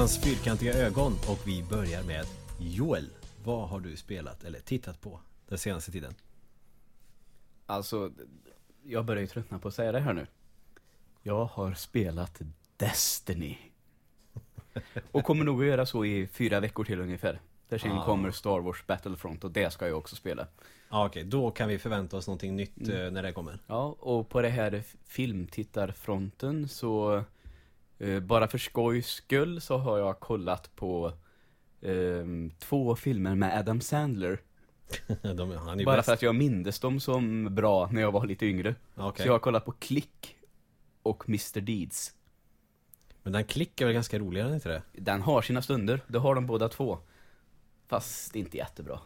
Veckans fyrkantiga ögon och vi börjar med Joel. Vad har du spelat eller tittat på den senaste tiden? Alltså, jag börjar ju tröttna på att säga det här nu. Jag har spelat Destiny. Och kommer nog att göra så i fyra veckor till ungefär. Där sen Ah. kommer Star Wars Battlefront och det ska jag också spela. Ja okej, då kan vi förvänta oss någonting nytt Mm. eh, när det kommer. Ja, och på det här filmtittarfronten så bara för skojs skull så har jag kollat på ehm, två filmer med Adam Sandler. De, Bara bäst. för att jag mindes dem som bra när jag var lite yngre. Okej. Så jag har kollat på Click och Mr Deeds. Men den klick är väl ganska rolig, är inte det? Den har sina stunder, det har de båda två. Fast inte jättebra.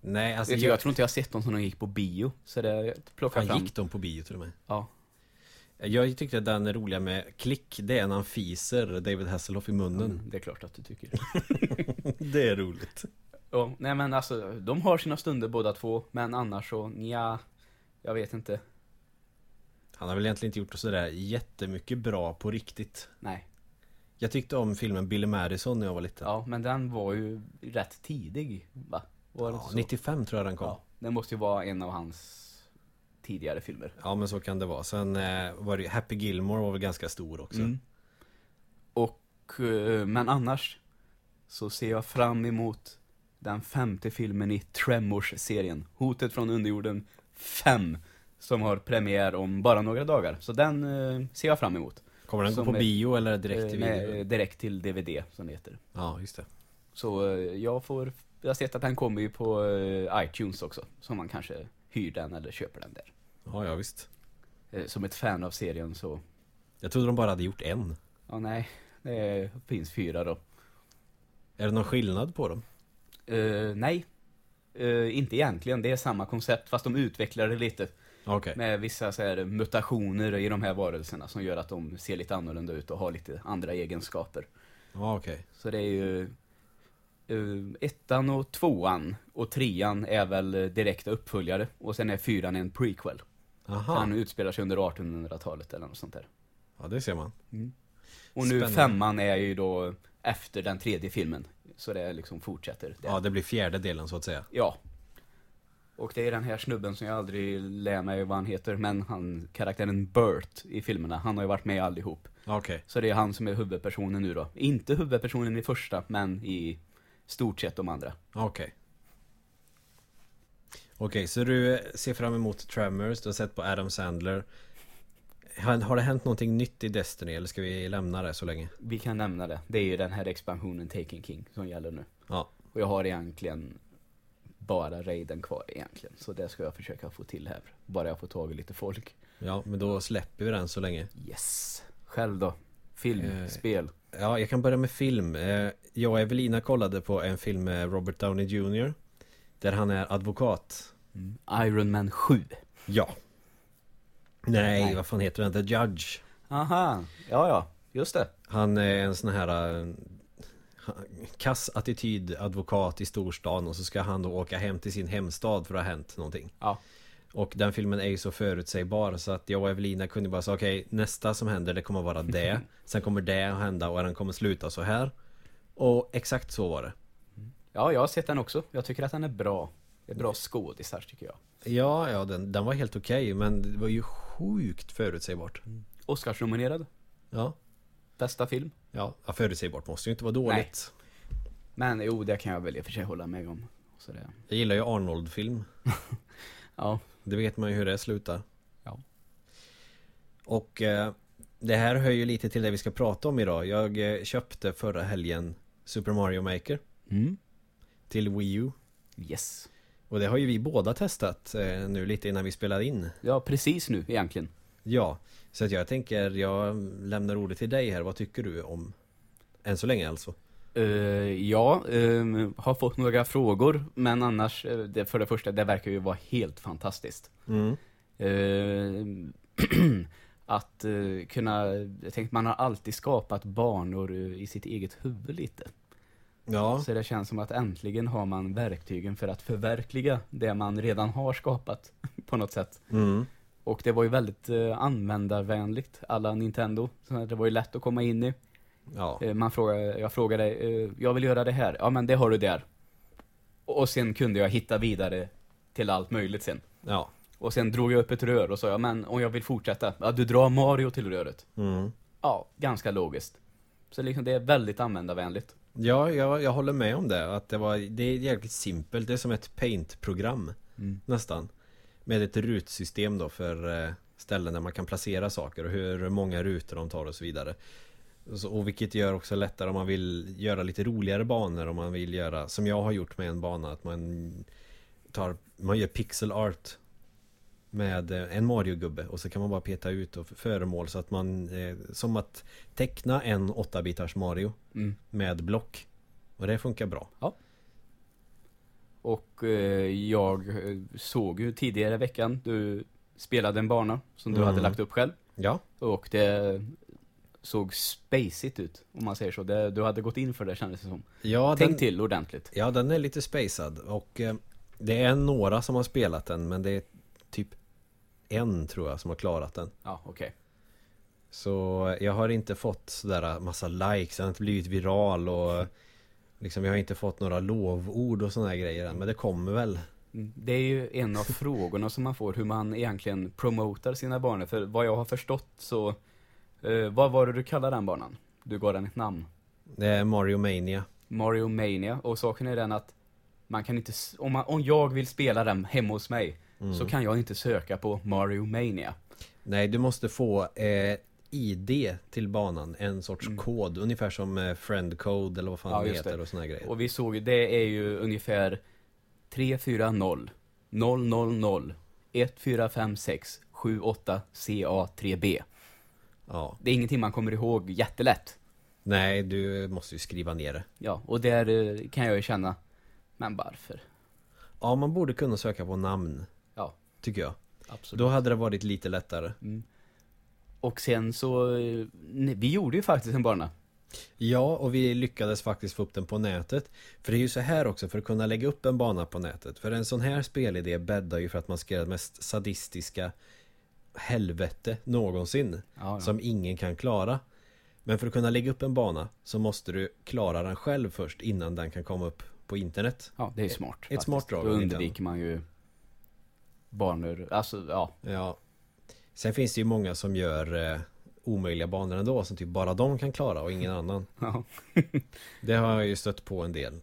Nej, alltså jag, jag, tror inte jag har sett dem som de gick på bio. Så det plockar fram. gick de på bio till och med? Ja. Jag tyckte att den roliga med klick, det är när han fiser David Hasselhoff i munnen. Mm, det är klart att du tycker. det är roligt. ja, nej men alltså, de har sina stunder båda två. Men annars så, ja Jag vet inte. Han har väl egentligen inte gjort sådär jättemycket bra på riktigt. Nej. Jag tyckte om filmen Billy Madison när jag var liten. Ja, men den var ju rätt tidig, va? Var Ja, så? 95 tror jag den kom. Ja, den måste ju vara en av hans tidigare filmer. Ja men så kan det vara. Sen eh, var det Happy Gilmore var väl ganska stor också. Mm. Och, eh, men annars så ser jag fram emot den femte filmen i Tremors-serien. Hotet från underjorden 5. Som har premiär om bara några dagar. Så den eh, ser jag fram emot. Kommer den gå Som på är- bio eller direkt till Eh, video? nej, direkt till DVD som det heter. Ja just det. Så eh, jag får, jag har sett att den kommer ju på eh, iTunes också. Så man kanske hyr den eller köper den där. Ja ja visst. Eh, Som ett fan av serien så, Jag trodde de bara hade gjort en. ja nej, det finns fyra då. Är det någon skillnad på dem? Eh, nej, Eh, inte egentligen. Det är samma koncept fast de utvecklar det lite. Okej. Med vissa så här, mutationer i de här varelserna som gör att de ser lite annorlunda ut och har lite andra egenskaper. Ja okej. Så det är ju eh, ettan och tvåan och trean är väl direkta uppföljare och sen är fyran en prequel. Aha. Han utspelar sig under 1800-talet eller något sånt där. Ja det ser man. Och nu Spännande. femman är ju då efter den tredje filmen. Så det liksom fortsätter. där. Ja det blir fjärde delen så att säga. Ja. Och det är den här snubben som jag aldrig lär mig vad han heter, men han, karaktären Burt i filmerna, han har ju varit med allihop. Okej. Så det är han som är huvudpersonen nu då. Inte huvudpersonen i första, men i stort sett de andra. Okej. Okej, så du ser fram emot Tremors, du har sett på Adam Sandler. Har, har det hänt någonting nytt i Destiny eller ska vi lämna det så länge? Vi kan nämna det. Det är ju den här expansionen Taken King som gäller nu. Ja. Och jag har egentligen bara raiden kvar egentligen. Så det ska jag försöka få till här. Bara jag får tag i lite folk. Ja, men då släpper vi den så länge. Yes. Själv då? Film, Eh, spel. Ja, jag kan börja med film. Eh, Jag och Evelina kollade på en film med Robert Downey Jr. Där han är advokat. Mm. Iron Man 7. Ja. Nej, Nej. vad fan heter den? The Judge. Aha, ja ja, just det. Han är en sån här eh, kass attityd advokat i storstan och så ska han då åka hem till sin hemstad för att ha hänt någonting. Ja. Och den filmen är ju så förutsägbar så att jag och Evelina kunde bara säga okej nästa som händer det kommer vara det. Sen kommer det att hända och den kommer sluta så här. Och exakt så var det. Ja, jag har sett den också. Jag tycker att den är bra. Det är bra skådisar tycker jag. Ja, ja den, den var helt okej men det var ju sjukt förutsägbart. Oscarsnominerad. Ja, Bästa film. ja, förutsägbart måste ju inte vara dåligt. Men jo, det kan jag väl i och för sig hålla med om. Så det, Jag gillar ju Arnold-film. ja. Det vet man ju hur det slutar. Ja. Och eh, det här hör ju lite till det vi ska prata om idag. Jag eh, köpte förra helgen Super Mario Maker Mm. till Wii U. Yes. Och det har ju vi båda testat eh, nu lite innan vi spelar in. Ja, precis nu egentligen. Ja, så att jag tänker jag lämnar ordet till dig här. Vad tycker du om än så länge alltså? Eh, ja, ehm, har fått några frågor, men annars, eh, det, för det första, det verkar ju vara helt fantastiskt. Mm. Eh, att eh, kunna, jag tänkte man har alltid skapat banor i sitt eget huvud lite. Ja, Så det känns som att äntligen har man verktygen för att förverkliga det man redan har skapat på något sätt. mm. Och det var ju väldigt användarvänligt, alla Nintendo. Så det var ju lätt att komma in i. Ja, Eh, Man frågar, jag frågar dig, eh, jag vill göra det här. Ja men det har du där. Och sen kunde jag hitta vidare till allt möjligt sen. ja. Och sen drog jag upp ett rör och sa, ja men om jag vill fortsätta, ja du drar Mario till röret. Mm. Ja, ganska logiskt. Så liksom det är väldigt användarvänligt. Ja, jag, jag håller med om det. Att det, var, det är jäkligt simpelt. Det är som ett paint-program. Mm. Nästan. Med ett rutsystem då för eh, ställen där man kan placera saker och hur många rutor de tar och så vidare. Och vilket gör också lättare om man vill göra lite roligare banor om man vill göra som jag har gjort med en bana att man tar Man gör pixel art Med eh, en Mario-gubbe och så kan man bara peta ut och föremål så att man eh, Som att teckna en 8-bitars Mario Mm. med block Och det funkar bra Och eh, jag eh, såg ju tidigare i veckan, du spelade en bana som du Mm. hade lagt upp själv. Ja Och det såg spacigt ut, om man säger så. Det, du hade gått in för det kändes det som. Ja, Tänk den, till ordentligt. ja den är lite spacad och eh, Det är några som har spelat den men det är typ En tror jag som har klarat den Ja, okej. Så jag har inte fått sådär massa likes, jag har inte blivit viral och Liksom jag har inte fått några lovord och sådana grejer än Men det kommer väl Mm. Det är ju en av frågorna som man får, hur man egentligen promotar sina banor. För vad jag har förstått så, eh, vad var det du kallade den banan? Du gav den ett namn. Det är Mario Mania Mario Mania. Och saken är den att man kan inte, om, man, om jag vill spela den hemma hos mig, Mm. så kan jag inte söka på Mario Mania. Nej du måste få eh, ID till banan, en sorts Mm. kod Ungefär som eh, friend code eller vad fan Ja, det heter det. och såna grejer Och vi såg ju, det är ju ungefär 340 000 1456 78 CA3B. Ja Det är ingenting man kommer ihåg jättelätt. Nej du måste ju skriva ner det Ja, och där eh, kan jag ju känna, men varför? Ja man borde kunna söka på namn Ja. Tycker jag Absolut. Då hade det varit lite lättare Mm. Och sen så, eh, vi gjorde ju faktiskt en bana. Ja, och vi lyckades faktiskt få upp den på nätet För det är ju så här också, för att kunna lägga upp en bana på nätet För en sån här spelidé bäddar ju för att man ska göra det mest sadistiska helvete någonsin Ja, ja. Som ingen kan klara Men för att kunna lägga upp en bana så måste du klara den själv först innan den kan komma upp på internet ja det är smart. faktiskt. smart drag Då undviker man ju banor, alltså ja. Ja Sen finns det ju många som gör eh, omöjliga banor ändå som typ bara de kan klara och ingen annan ja. Det har jag ju stött på en del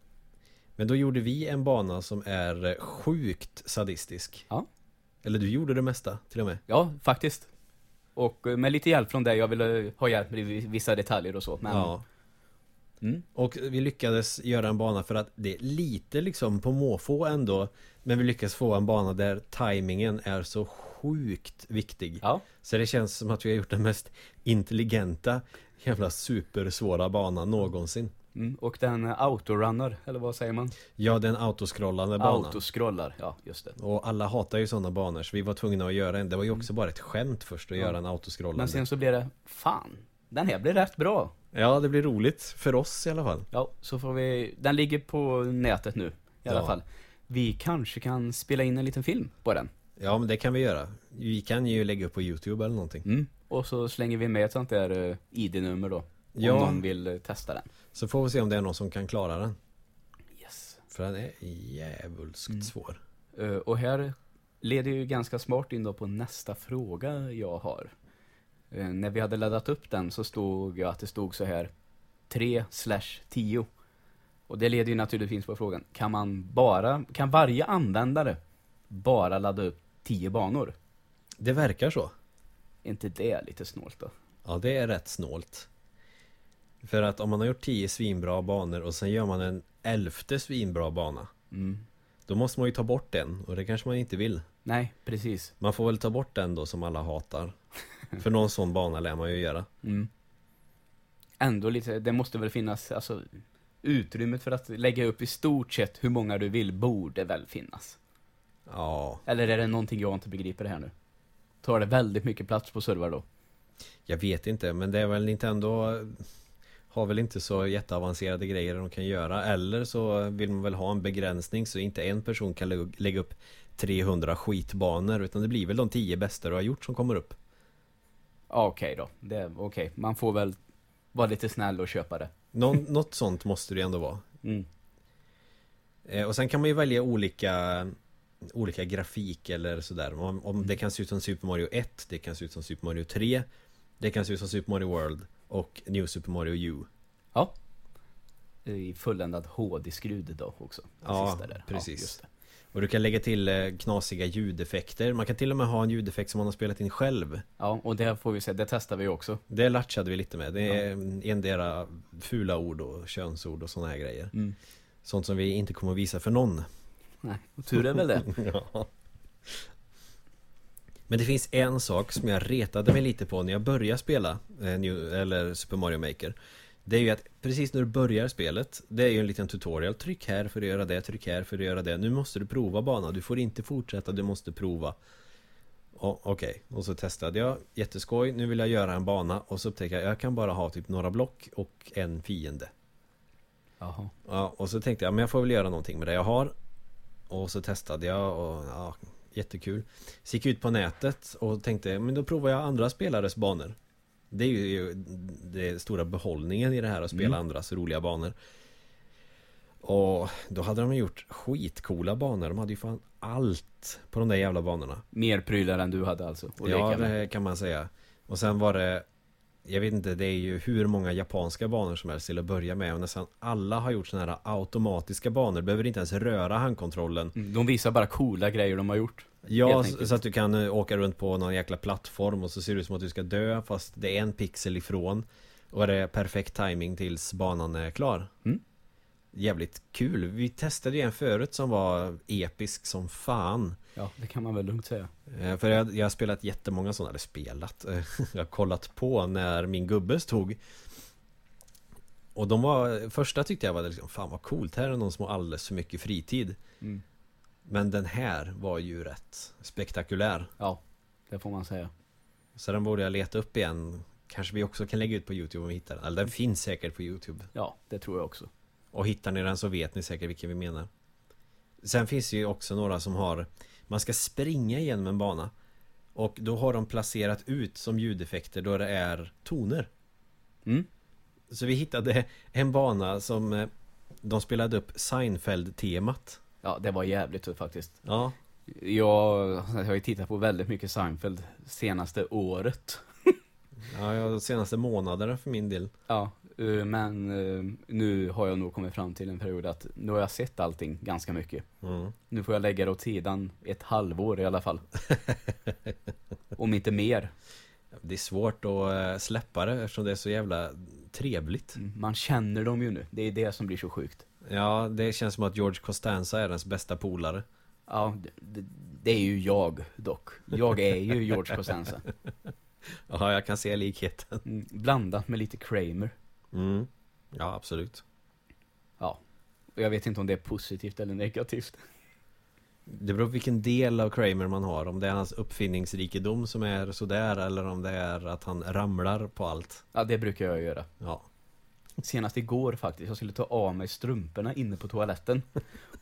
Men då gjorde vi en bana som är eh, sjukt sadistisk Ja. Eller du gjorde det mesta till och med. Ja, faktiskt. Och eh, med lite hjälp från dig, jag ville ha hjälp med vissa detaljer och så. Men, Ja. Mm, Och vi lyckades göra en bana för att det är lite liksom på måfå ändå Men vi lyckades få en bana där tajmingen är så sjukt viktig. Ja, Så det känns som att vi har gjort den mest intelligenta Jävla supersvåra banan någonsin mm, och den eh, autorunner, eller vad säger man? Ja, det är en autoskrollande bana Autoscrollar, ja just det. Och alla hatar ju sådana banor så vi var tvungna att göra en Det var ju också bara ett skämt först att Mm. Ja. göra en autoskrollande Men sen så blir det, fan, den här blir rätt bra. Ja, det blir roligt för oss i alla fall Ja, så får vi, den ligger på nätet nu i alla Ja. fall. Vi kanske kan spela in en liten film på den. Ja, men det kan vi göra Vi kan ju lägga upp på Youtube eller någonting Mm. Och så slänger vi med ett sånt där uh, ID-nummer då. Om Ja. någon vill eh, testa den. Så får vi se om det är någon som kan klara den Yes. För den är djävulskt Mm. svår Eh, och här leder ju ganska smart in då på nästa fråga jag har. Eh, när vi hade laddat upp den så stod jag att det stod så här 3 slash 10. Och det leder ju naturligtvis på frågan, kan man bara, kan varje användare bara ladda upp 10 banor? Det verkar så Är inte det lite snålt då? Ja, det är rätt snålt För att om man har gjort 10 svinbra banor och sen gör man en elfte svinbra bana Mm. Då måste man ju ta bort den och det kanske man inte vill Nej, precis. Man får väl ta bort den då som alla hatar För någon sån bana lär man ju göra Mm. Ändå lite, det måste väl finnas, alltså utrymmet för att lägga upp i stort sett hur många du vill borde väl finnas. Ja, Eller är det någonting jag inte begriper det här nu? Tar det väldigt mycket plats på server då? jag vet inte men det är väl Nintendo Har väl inte så jätteavancerade grejer de kan göra Eller så vill man väl ha en begränsning så inte en person kan lä- lägga upp 300 skitbanor utan det blir väl de 10 bästa du har gjort som kommer upp Okej då. Det, okej. Man får väl Var lite snäll och köpa det. Någon, något sånt måste det ändå vara. Mm. Eh, och sen kan man ju välja olika Olika grafik eller sådär om, om det kan se ut som Super Mario 1 Det kan se ut som Super Mario 3 Det kan se ut som Super Mario World Och New Super Mario U Ja. I fulländad HD-skrud då också. Ja, precis. det. Och du kan lägga till eh, knasiga ljudeffekter Man kan till och med ha en ljudeffekt som man har spelat in själv Ja, och det får vi se. Det testar vi också. Det latchade vi lite med Det är endera fula ord och könsord och sådana här grejer Mm. Sånt som vi inte kommer att visa för någon Nej, och tur är väl det. Ja. Men det finns en sak som jag retade mig lite på när jag började spela eh, New, eller Super Mario Maker. Det är ju att precis när du börjar spelet Det är ju en liten tutorial. Tryck här för att göra det, tryck här för att göra det. Nu måste du prova banan, du får inte fortsätta, du måste prova. Ja, Okej, och så testade jag. Jätteskoj, nu vill jag göra en bana. Och så upptäcker jag, jag kan bara ha typ några block och en fiende. Jaha. Ja, och så tänkte jag, men jag får väl göra någonting med det jag har. Och så testade jag och ja, jättekul. Så gick jag ut på nätet och tänkte, men då provar jag andra spelares banor. Det är ju det stora behållningen i det här att spela Mm. andras roliga banor. Och då hade de gjort skitcoola banor, de hade ju fan allt på de där jävla banorna. Mer prylar än du hade alltså. Ja, det kan man säga. Och sen var det Jag vet inte, det är ju hur många japanska banor som helst till att börja med Och nästan alla har gjort sådana här automatiska banor Behöver inte ens röra handkontrollen Mm, De visar bara coola grejer de har gjort. Ja, så att du kan eh, åka runt på någon jäkla plattform Och så ser det ut som att du ska dö Fast det är en pixel ifrån Och det är perfekt timing tills banan är klar Mm. Jävligt kul. Vi testade ju en förut som var episk som fan. Ja, det kan man väl lugnt säga. Eh, För jag, jag har spelat jättemånga sådana, eller spelat. Eh, Jag har kollat på när min gubbe stod. Och de var, första tyckte jag var liksom, fan vad coolt, här är någon som har alldeles för mycket fritid. Mm. Men den här var ju rätt spektakulär. Ja, det får man säga. Så den borde jag leta upp igen. Kanske vi också kan lägga ut på Youtube om vi hittar den, eller den finns säkert på Youtube. Ja, det tror jag också. Och hittar ni den så vet ni säkert vilken vi menar. Sen finns det ju också några som har Man ska springa igenom en bana. Och då har de placerat ut som ljudeffekter då det är toner. Mm. Så vi hittade en bana som eh, De spelade upp Seinfeld-temat. Ja, det var jävligt tufft faktiskt. Ja. Jag, jag har ju tittat på väldigt mycket Seinfeld senaste året. Ja, ja, de senaste månaderna för min del. Ja, men eh, nu har jag nog kommit fram till en period att nu har jag sett allting ganska mycket. mm. Nu får jag lägga det åt sidan ett halvår i alla fall. Om inte mer. Det är svårt att eh, släppa det eftersom det är så jävla trevligt Mm, Man känner dem ju nu. Det är det som blir så sjukt. Ja, det känns som att George Costanza är ens bästa polare Ja, det, det, det är ju jag dock. Jag är ju George Costanza. Ja, jag kan se likheten Mm, blandat med lite Kramer. Mm. Ja, absolut Ja. Och jag vet inte om det är positivt eller negativt. Det beror på vilken del av Kramer man har Om det är hans uppfinningsrikedom som är sådär Eller om det är att han ramlar på allt Ja, det brukar jag göra. Ja Senast igår faktiskt, jag skulle ta av mig strumporna inne på toaletten.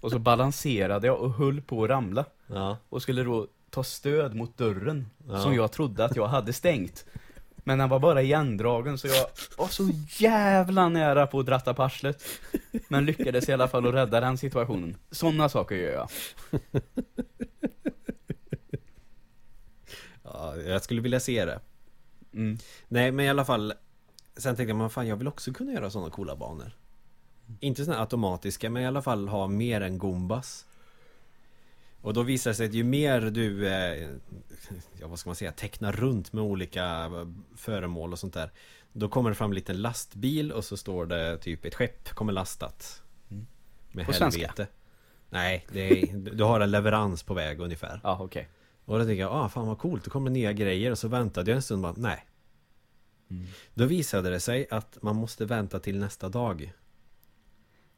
Och så balanserade jag och höll på att ramla. Ja Och skulle då ta stöd mot dörren, Ja. som jag trodde att jag hade stängt. Men den var bara igendragen så jag var så jävla nära på att dratta på arslet. Men lyckades i alla fall att rädda den situationen. Sådana saker gör jag. Ja, jag skulle vilja se det Mm. Nej, men i alla fall Sen tänkte jag, men fan jag vill också kunna göra sådana coola banor Inte sådana automatiska, men i alla fall ha mer än Goombas Och då visar det sig att ju mer du eh, Ja vad ska man säga, tecknar runt med olika eh, föremål och sånt där Då kommer det fram en liten lastbil och så står det typ ett skepp kommer lastat Mm. Med På helvete svenska? Nej, är, du har en leverans på väg ungefär Ja, okej. Och då tänkte jag, ah fan vad coolt, det kommer nya grejer Och så väntade jag en stund och bara, nej Mm. Då visade det sig att man måste vänta till nästa dag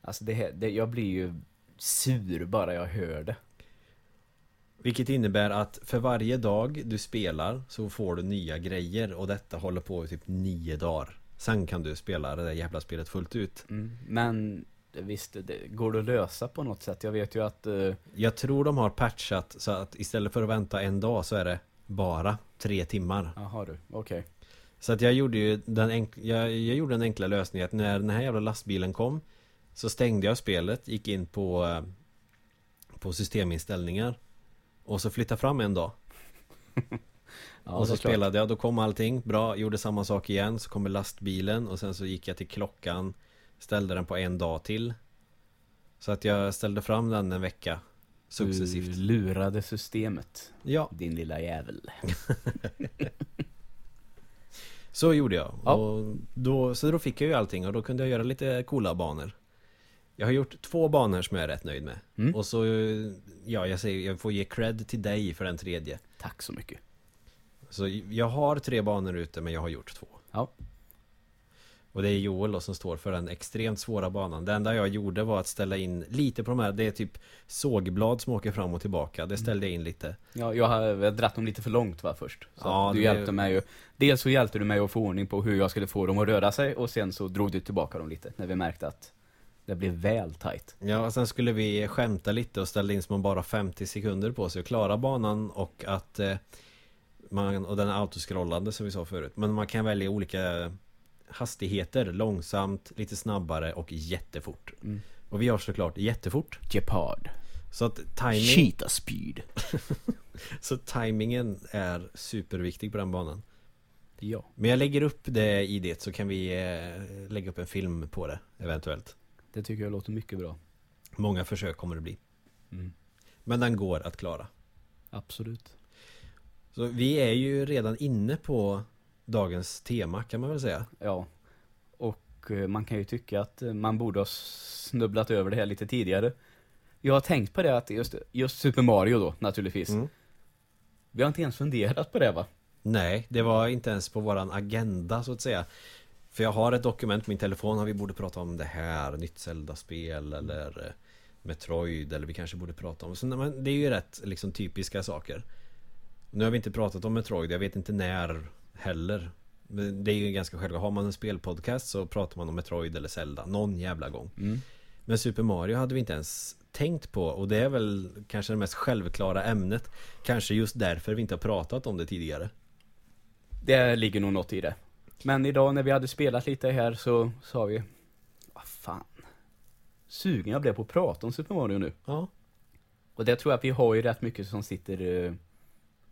Alltså det, här- det, jag blir ju sur bara jag hör det. Vilket innebär att för varje dag du spelar så får du nya grejer och detta håller på i typ nio dagar Sen kan du spela det där jävla spelet fullt ut Mm. Men visst, det går det att lösa på något sätt? Jag vet ju att... eh, Jag tror de har patchat så att istället för att vänta en dag så är det bara tre timmar Jaha du, okej. Så att jag gjorde ju den enk- jag, jag gjorde den enkla lösningen att när den här jävla lastbilen kom Så stängde jag spelet, gick in på eh, På systeminställningar Och så flyttade fram en dag Ja, Och så såklart. spelade jag, då kom allting bra, gjorde samma sak igen Så kommer lastbilen och sen så gick jag till klockan Ställde den på en dag till Så att jag ställde fram den en vecka Successivt Du lurade systemet, Ja, din lilla jävel. så gjorde jag Ja. och då, Så då fick jag ju allting och då kunde jag göra lite coola banor Jag har gjort två banor som jag är rätt nöjd med Mm. Och så, ja jag säger, jag får ge cred till dig för den tredje Tack så mycket. Så jag har tre banor ute men jag har gjort två Ja. Och det är Joel då som står för den extremt svåra banan Det enda jag gjorde var att ställa in lite på de här Det är typ sågblad som åker fram och tillbaka Det ställde jag in lite Ja, jag har dratt dem lite för långt va först. Så Ja, du det- hjälpte mig ju. Dels så hjälpte du mig att få ordning på hur jag skulle få dem att röra sig och sen så drog du tillbaka dem lite när vi märkte att det blev väl tight. Ja, och sen skulle vi skämta lite och ställa in som man bara 50 sekunder på sig att klara banan och att eh, man, och den är autoscrollande som vi sa förut Men man kan välja olika hastigheter Långsamt, lite snabbare och jättefort Mm. Och vi har såklart jättefort Gepard. Så att timing, Cheetah speed. så timingen är superviktig på den banan Ja. Men jag lägger upp det i det så kan vi eh, lägga upp en film på det eventuellt Det tycker jag låter mycket bra. Många försök kommer det bli Mm. Men den går att klara Absolut. Så vi är ju redan inne på dagens tema kan man väl säga Ja. Och eh, man kan ju tycka att eh, man borde ha snubblat över det här lite tidigare. Jag har tänkt på det att just, just Super Mario då, naturligtvis. Mm. Vi har inte ens funderat på det va? Nej, det var inte ens på våran agenda så att säga För jag har ett dokument på min telefon, och vi borde prata om det här, nytt Zelda-spel eller eh, Metroid eller vi kanske borde prata om så, Det är ju rätt liksom typiska saker. Nu har vi inte pratat om Metroid, jag vet inte när heller. Men Det är ju ganska självklart, har man en spelpodcast så pratar man om Metroid eller Zelda någon jävla gång. Mm. Men Super Mario hade vi inte ens tänkt på och det är väl kanske det mest självklara ämnet. Kanske just därför vi inte har pratat om det tidigare. Det ligger nog något i det. Men idag när vi hade spelat lite här så sa vi, vad fan. Sugen jag blev på att prata om Super Mario nu. Ja Och det tror jag att vi har ju rätt mycket som sitter, eh,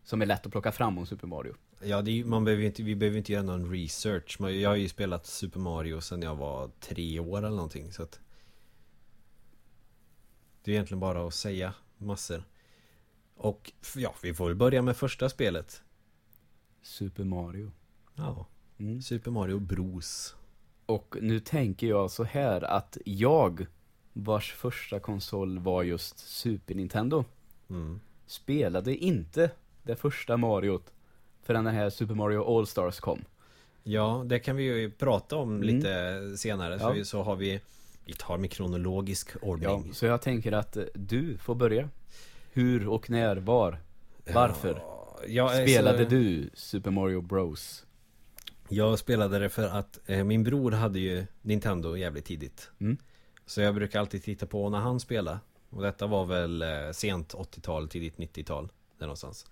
som är lätt att plocka fram om Super Mario. Ja, är, man behöver inte, vi behöver inte göra någon research Jag har ju spelat Super Mario sedan jag var tre år eller någonting så att Det är egentligen bara att säga massor Och ja, vi får väl börja med första spelet Super Mario. Ja, Mm. Super Mario Bros Och nu tänker jag så här att jag, vars första konsol var just Super Nintendo, mm. spelade inte det första Mariot förrän den här Super Mario All-Stars kom. Ja, det kan vi ju prata om Mm. lite senare så, Ja. vi, så har vi Vi tar med kronologisk Ja, ordning så jag tänker att du får börja. Hur och när, var, varför Ja, alltså- spelade du Super Mario Bros? Jag spelade det för att eh, min bror hade ju Nintendo jävligt tidigt. Mm. Så jag brukar alltid titta på när han spelade Och detta var väl eh, sent 80-tal, tidigt 90-tal Där någonstans.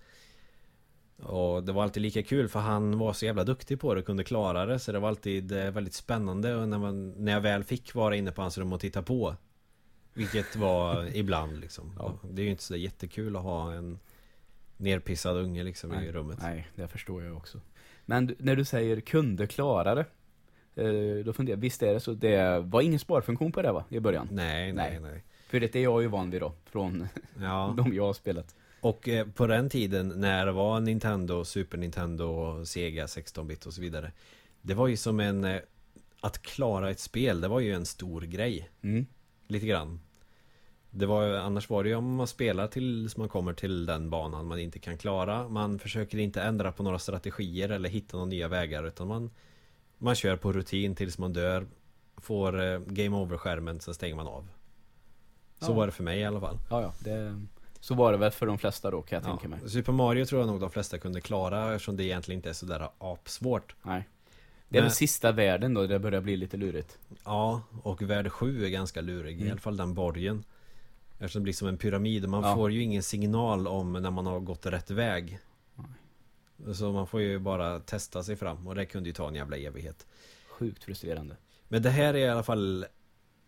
Och det var alltid lika kul för han var så jävla duktig på det och kunde klara det. Så det var alltid eh, väldigt spännande och när, man, när jag väl fick vara inne på hans rum och titta på. Vilket var ibland liksom. Ja. Det är ju inte så jättekul att ha en Nerpissad unge liksom i rummet. Nej, det förstår jag också. Men när du säger kunde klara det, eh, då funderar jag, visst är det så, det var ingen sparfunktion på det va, i början? Nej, nej, Nej. nej För det är jag ju van vid då, från Ja de jag har spelat. Och eh, på den tiden när det var Nintendo, Super Nintendo, Sega 16-bit och så vidare Det var ju som en eh, Att klara ett spel, det var ju en stor grej Mm. Lite grann Det var annars var det ju om man spelar tills man kommer till den banan man inte kan klara Man försöker inte ändra på några strategier eller hitta några nya vägar utan man Man kör på rutin tills man dör Får eh, game over skärmen, sen stänger man av Så Ja. var det för mig i alla fall Ja, ja, det, så var det väl för de flesta då kan jag tänka mig. Super Mario tror jag nog de flesta kunde klara eftersom det egentligen inte är sådär apsvårt Nej. Det är Men- väl sista världen då, där det börjar bli lite lurigt. Ja, och värld 7 är ganska lurig, i Mm. alla fall den borgen Eftersom det blir som en pyramid, man Ja. får ju ingen signal om när man har gått rätt väg Nej. Så man får ju bara testa sig fram och det kunde ju ta en jävla evighet. Sjukt frustrerande. Men det här är i alla fall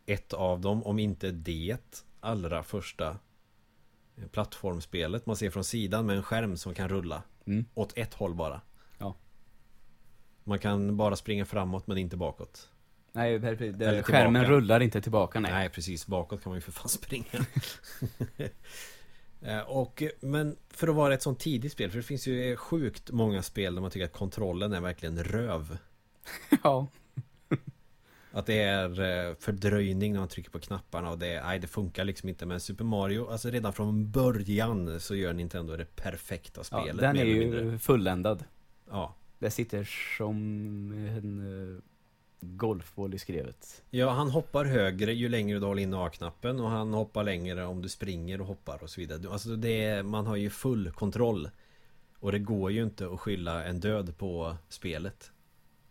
ett av dem, om inte det allra första plattformspelet man ser från sidan med en skärm som kan rulla. Mm. Åt ett håll bara. Ja. Man kan bara springa framåt men inte bakåt. Nej, det- Eller skärmen tillbaka. rullar inte tillbaka, nej. Nej. precis, bakåt kan man ju för fan springa. Eh, och, men för att vara ett sånt tidigt spel, för det finns ju sjukt många spel där man tycker att kontrollen är verkligen röv. Ja. Att det är eh, fördröjning när man trycker på knapparna och det, nej, det funkar liksom inte med Super Mario. Alltså redan från början så gör Nintendo det perfekta ja spelet. den mer är ju fulländad. Ja. Det sitter som en golfboll i skrevet. ja, han hoppar högre ju längre du håller in A-knappen och han hoppar längre om du springer och hoppar och så vidare. Alltså det är, man har ju full kontroll. Och det går ju inte att skylla en död på spelet.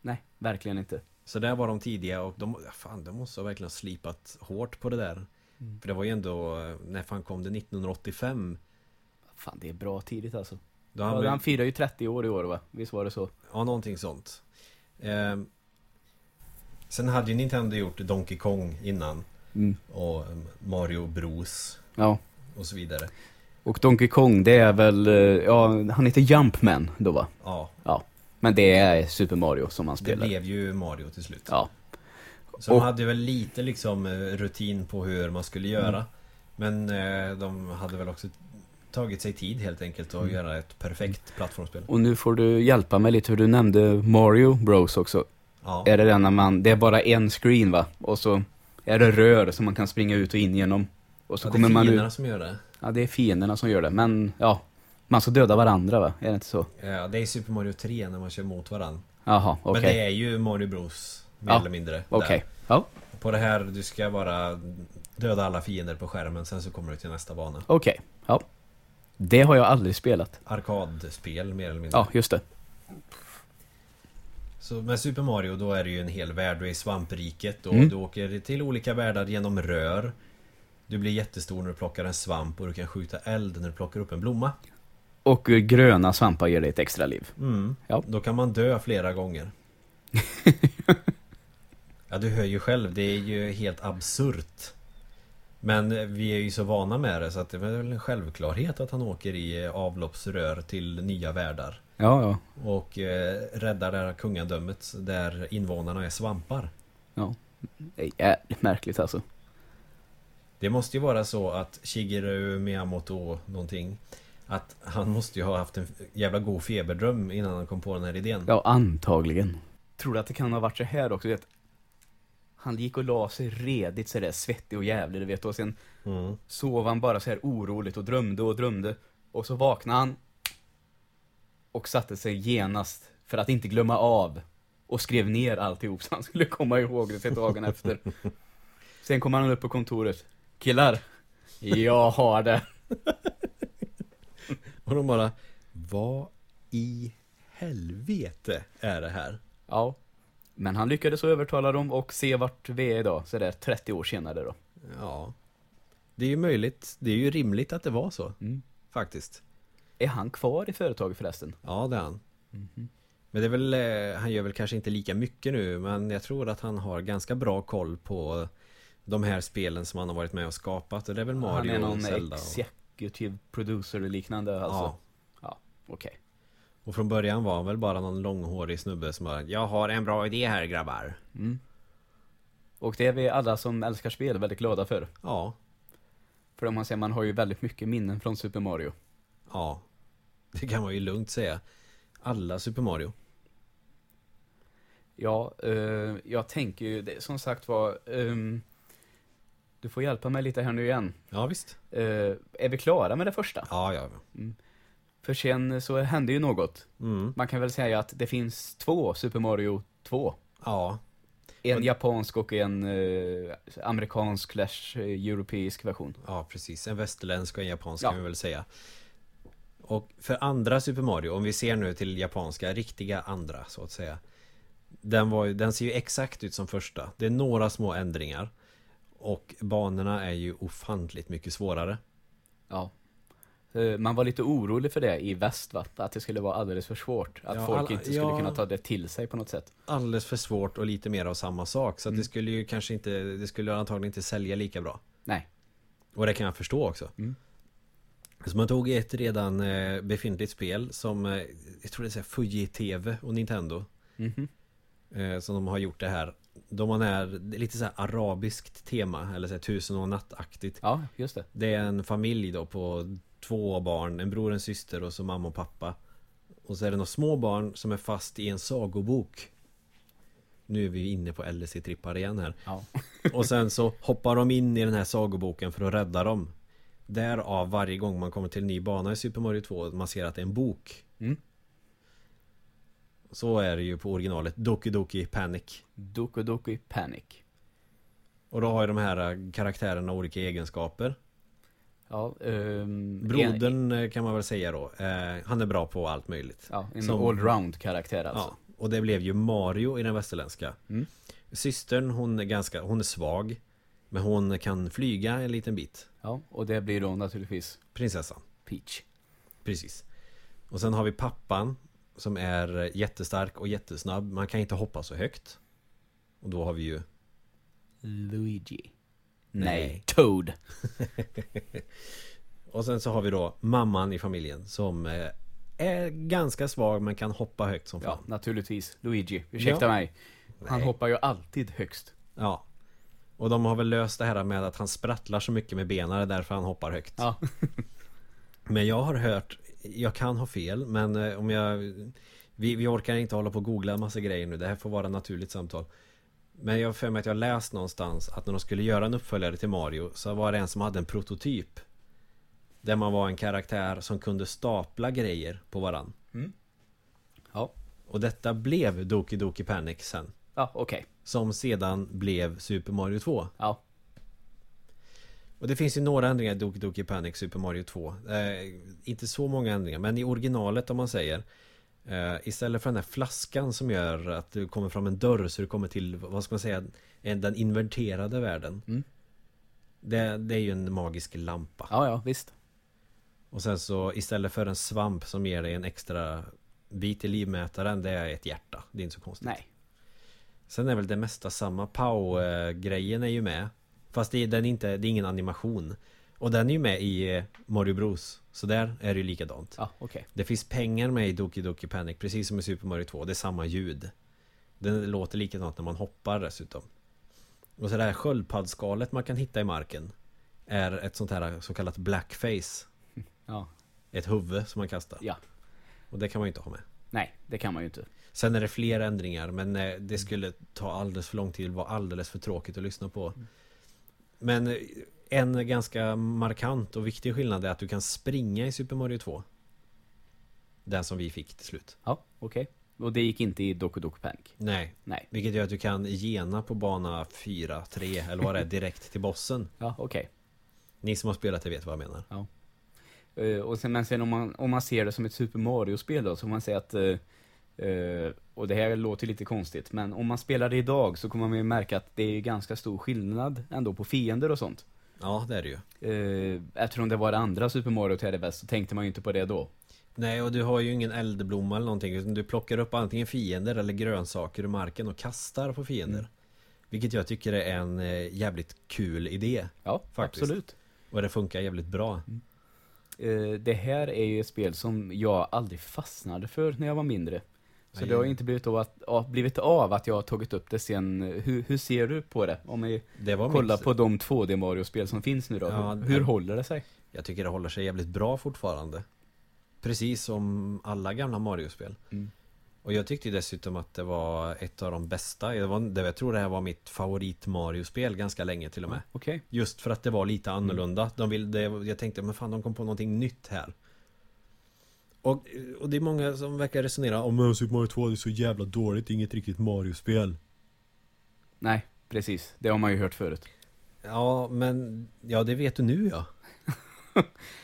Nej, verkligen inte. Så där var de tidiga och de, ja, fan, de måste ha verkligen slipat hårt på det där. Mm. För det var ju ändå, när fan kom det? 1985? Fan, det är bra tidigt alltså. Då Ja, han, han firar ju 30 år i år va? Visst var det så? Ja, någonting sånt. Ehm, sen hade ju Nintendo gjort Donkey Kong innan. Mm. Och eh, Mario Bros. Ja. Och så vidare. Och Donkey Kong, det är väl, eh, ja, han heter Jumpman då va? Ja, Men det är Super Mario som han det spelar. blev ju Mario till slut. Ja. Så de Och- hade väl lite liksom eh, rutin på hur man skulle göra. Mm. Men de hade väl också tagit sig tid helt enkelt att Mm. göra ett perfekt plattformsspel. Och nu får du hjälpa mig lite, för du nämnde Mario Bros också. Ja, Är det den när man, det är bara en screen va? Och så är det rör som man kan springa ut och in genom. Och så ja det kommer är man fienderna ut. som gör det. Ja, det är fienderna som gör det. Men ja, man ska döda varandra va? Är det inte så? Ja, det är Super Mario 3 när man kör mot varandra. Jaha, okej. Men det är ju Mario Bros. Mer Ja, eller mindre. Okej. där. Ja, På det här, du ska bara döda alla fiender på skärmen, sen så kommer du till nästa bana. okej. Ja. Det har jag aldrig spelat. Arkadspel mer eller mindre. Ja, just det. Så med Super Mario då är det ju en hel värld, du är i svampriket och Mm. du åker till olika världar genom rör. Du blir jättestor när du plockar en svamp och du kan skjuta eld när du plockar upp en blomma. Och eh, gröna svampar ger dig ett extra liv. Mm. Ja. Då kan man dö flera gånger. ja, du hör ju själv, det är ju helt absurt. Men vi är ju så vana med det så att det är väl en självklarhet att han åker i avloppsrör till nya världar. Ja, ja. Och eh, räddar det här kungadömet där invånarna är svampar. Det är märkligt alltså. Det måste ju vara så att Shigeru Miyamoto någonting Att han måste ju ha haft en jävla god feberdröm innan han kom på den här idén Ja, antagligen. Tror du att det kan ha varit så här också? Vet? Han gick och la sig redigt sådär svettig och jävlig, du vet. Och sen mm. sov han bara så här oroligt och drömde och drömde. Och så vaknade han. Och satte sig genast för att inte glömma av. Och skrev ner alltihop så han skulle komma ihåg det till dagen efter. Sen kom han upp på kontoret. Killar, jag har det. Och de bara Vad i helvete är det här? Ja. Men han lyckades övertala dem och se vart vi är idag, så det är 30 år senare då. Ja Det är ju möjligt Det är ju rimligt att det var så Mm. Faktiskt Är han kvar i företaget förresten? Ja det är han Mhm. Men det är väl eh, Han gör väl kanske inte lika mycket nu Men jag tror att han har ganska bra koll på De här spelen som han har varit med och skapat Och det är väl Mario han är och någon Zelda och... executive producer och liknande alltså? Ja Okej. Och från början var han väl bara någon långhårig snubbe som bara Jag har en bra idé här grabbar Mm. Och det är vi alla som älskar spel väldigt glada för. Ja, För om man säger, man har ju väldigt mycket minnen från Super Mario. Ja Det kan man ju lugnt säga Alla Super Mario Ja, eh, jag tänker ju, det, som sagt var, ehm, du får hjälpa mig lite här nu igen. Ja visst Eh, är vi klara med det första? Ja, ja För sen så hände ju något. mm. Man kan väl säga att det finns två Super Mario 2. Ja, En Och- japansk och en eh, amerikansk slash eh, europeisk version. ja precis En västerländsk och en japansk Ja. kan vi väl säga Och för andra Super Mario Om vi ser nu till japanska, riktiga andra så att säga Den, var, den ser ju exakt ut som första Det är några små ändringar Och banorna är ju ofantligt mycket svårare Ja. Eh, Man var lite orolig för det i väst va? Att det skulle vara alldeles för svårt. Att Ja, folk inte skulle ja. kunna ta det till sig på något sätt. Alldeles för svårt och lite mer av samma sak Så Mm. det skulle ju kanske inte Det skulle antagligen inte sälja lika bra Nej. Och det kan jag förstå också Mm. Så man tog ett redan eh, befintligt spel som eh, Jag tror det är här Fuji TV och Nintendo. Mhm. eh, Som de har gjort det här. De har är det är lite så här arabiskt tema Eller så här tusen och nattaktigt. Ja, just det. Det är en familj då på två barn En bror, en syster och så mamma och pappa. Och så är det några små barn som är fast i en sagobok. Nu är vi inne på LSD-trippar igen här. Ja. Och sen så hoppar de in i den här sagoboken för att rädda dem Därav varje gång man kommer till en ny bana i Super Mario 2 Man ser att det är en bok Mm. Så är det ju på originalet Doki Doki Panic Doku Doku Panic. Och då har ju de här äh, karaktärerna olika egenskaper Ja, En, Brodern eh, kan man väl säga då eh, Han är bra på allt möjligt ja, en allround karaktär alltså. Ja, och det blev ju Mario i den västerländska Mm. Systern hon är ganska, hon är svag Men hon kan flyga en liten bit Ja, och det blir då naturligtvis Prinsessan Peach. Precis Och sen har vi pappan Som är jättestark och jättesnabb Man kan inte hoppa så högt Och då har vi ju Luigi. Nej. Nej, Toad. Och sen så har vi då mamman i familjen Som eh, är ganska svag men kan hoppa högt som Ja, fan naturligtvis. Luigi. Ursäkta Ja. mig. Han Nej. hoppar ju alltid högst. Ja Och de har väl löst det här med att han sprattlar så mycket med benen Det är därför han hoppar högt. Ja. Men jag har hört Jag kan ha fel men eh, om jag vi, vi orkar inte hålla på och googla en massa grejer nu. Det här får vara naturligt samtal. Men jag har för mig att jag läst någonstans Att när de skulle göra en uppföljare till Mario Så var det en som hade en prototyp. Där man var en karaktär som kunde stapla grejer på varann. Ja. Och detta blev Doki Doki Panic sen. Ja, okej. Som sedan blev Super Mario 2 Ja. Och det finns ju några ändringar i Doki Doki Panic Super Mario 2 eh, Inte så många ändringar men i originalet om man säger eh, Istället för den här flaskan som gör att du kommer fram en dörr så du kommer till, vad ska man säga, en- den inverterade världen Mm. det, det är ju en magisk lampa Ja, ja, visst. Och sen så istället för en svamp som ger dig en extra bit i livmätaren Det är ett hjärta, det är inte så konstigt Nej. Sen är väl det mesta samma. Pow-grejen är ju med. Fast det, är- den är inte, det är ingen animation. Och den är ju med i eh, Mario Bros. Så där är det ju likadant. Ja, okej. Det finns pengar med i Doki Doki Panic Precis som i Super Mario 2 Det är samma ljud. Den låter likadant när man hoppar dessutom. Och så det här sköldpaddsskalet man kan hitta i marken Är ett sånt här så kallat blackface. Ja. Ett huvud som man kastar. Ja. Och det kan man ju inte ha med. Nej, det kan man ju inte. Sen är det fler ändringar men eh, det skulle ta alldeles för lång tid och vara alldeles för tråkigt att lyssna på. Men eh, en ganska markant och viktig skillnad är att du kan springa i Super Mario 2. Den som vi fick till slut. Ja, okej. Och det gick inte i Doku Doku Panic? Nej, Nej. vilket gör att du kan gena på bana 4, 3 eller vad det är direkt till bossen. Ja, okej. Ni som har spelat det vet vad jag menar. Eh, och sen, men sen om man, om man ser det som ett Super Mario-spel då, så får man säga att eh, eh, och det här låter lite konstigt, men om man spelar det idag så kommer man ju märka att det är ganska stor skillnad ändå på fiender och sånt. Ja, det är det ju. Eh, eftersom det var det andra Super Mario till bäst så tänkte man ju inte på det då. Nej, och du har ju ingen eldblomma eller någonting utan du plockar upp antingen fiender eller grönsaker ur marken och kastar på fiender. Mm. Vilket jag tycker är en eh, jävligt kul idé. Ja, Faktiskt. absolut. Och det funkar jävligt bra. Eh, det här är ju ett spel som jag aldrig fastnade för när jag var mindre. Så det har inte blivit av, att, blivit av att jag har tagit upp det sen. Hur, hur ser du på det? Om vi kollar mitt, på de 2D Mario-spel som finns nu då. Ja, hur, hur håller det sig? Jag tycker det håller sig jävligt bra fortfarande. Precis som alla gamla Mario-spel. Mm. Och jag tyckte dessutom att det var ett av de bästa. Det var, det, jag tror det här var mitt favorit Mario-spel ganska länge till och med. Okej. Just för att det var lite annorlunda. De vill, det, jag tänkte, men fan de kom på någonting nytt här. Och, och det är många som verkar resonera om oh, Super Mario 2 det är så jävla dåligt, det är inget riktigt Mario-spel. Nej, precis. Det har man ju hört förut. Ja, men ja det vet du nu ja.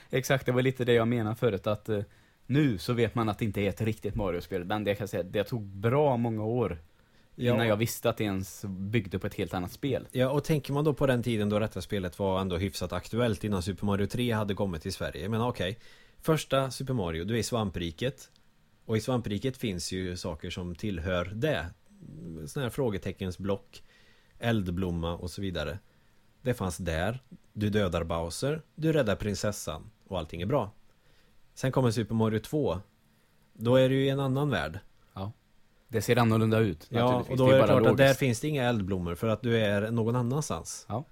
Exakt, det var lite det jag menade förut att eh, nu så vet man att det inte är ett riktigt Mario-spel. Men det kan jag säga, det tog bra många år Ja. Innan jag visste att det ens byggde på ett helt annat spel. Ja, och tänker man då på den tiden då detta spelet var ändå hyfsat aktuellt innan Super Mario 3 hade kommit till Sverige. Menar okej, första Super Mario, du är i svampriket. Och i svampriket finns ju saker som tillhör det. Sådana här frågeteckensblock, eldblomma och så vidare. Det fanns där. Du dödar Bowser, du räddar prinsessan och allting är bra. Sen kommer Super Mario 2. Då är du i en annan värld. Det ser annorlunda ut. Ja, och då är det klart att där finns det inga eldblommor för att du är någon annanstans. Ja.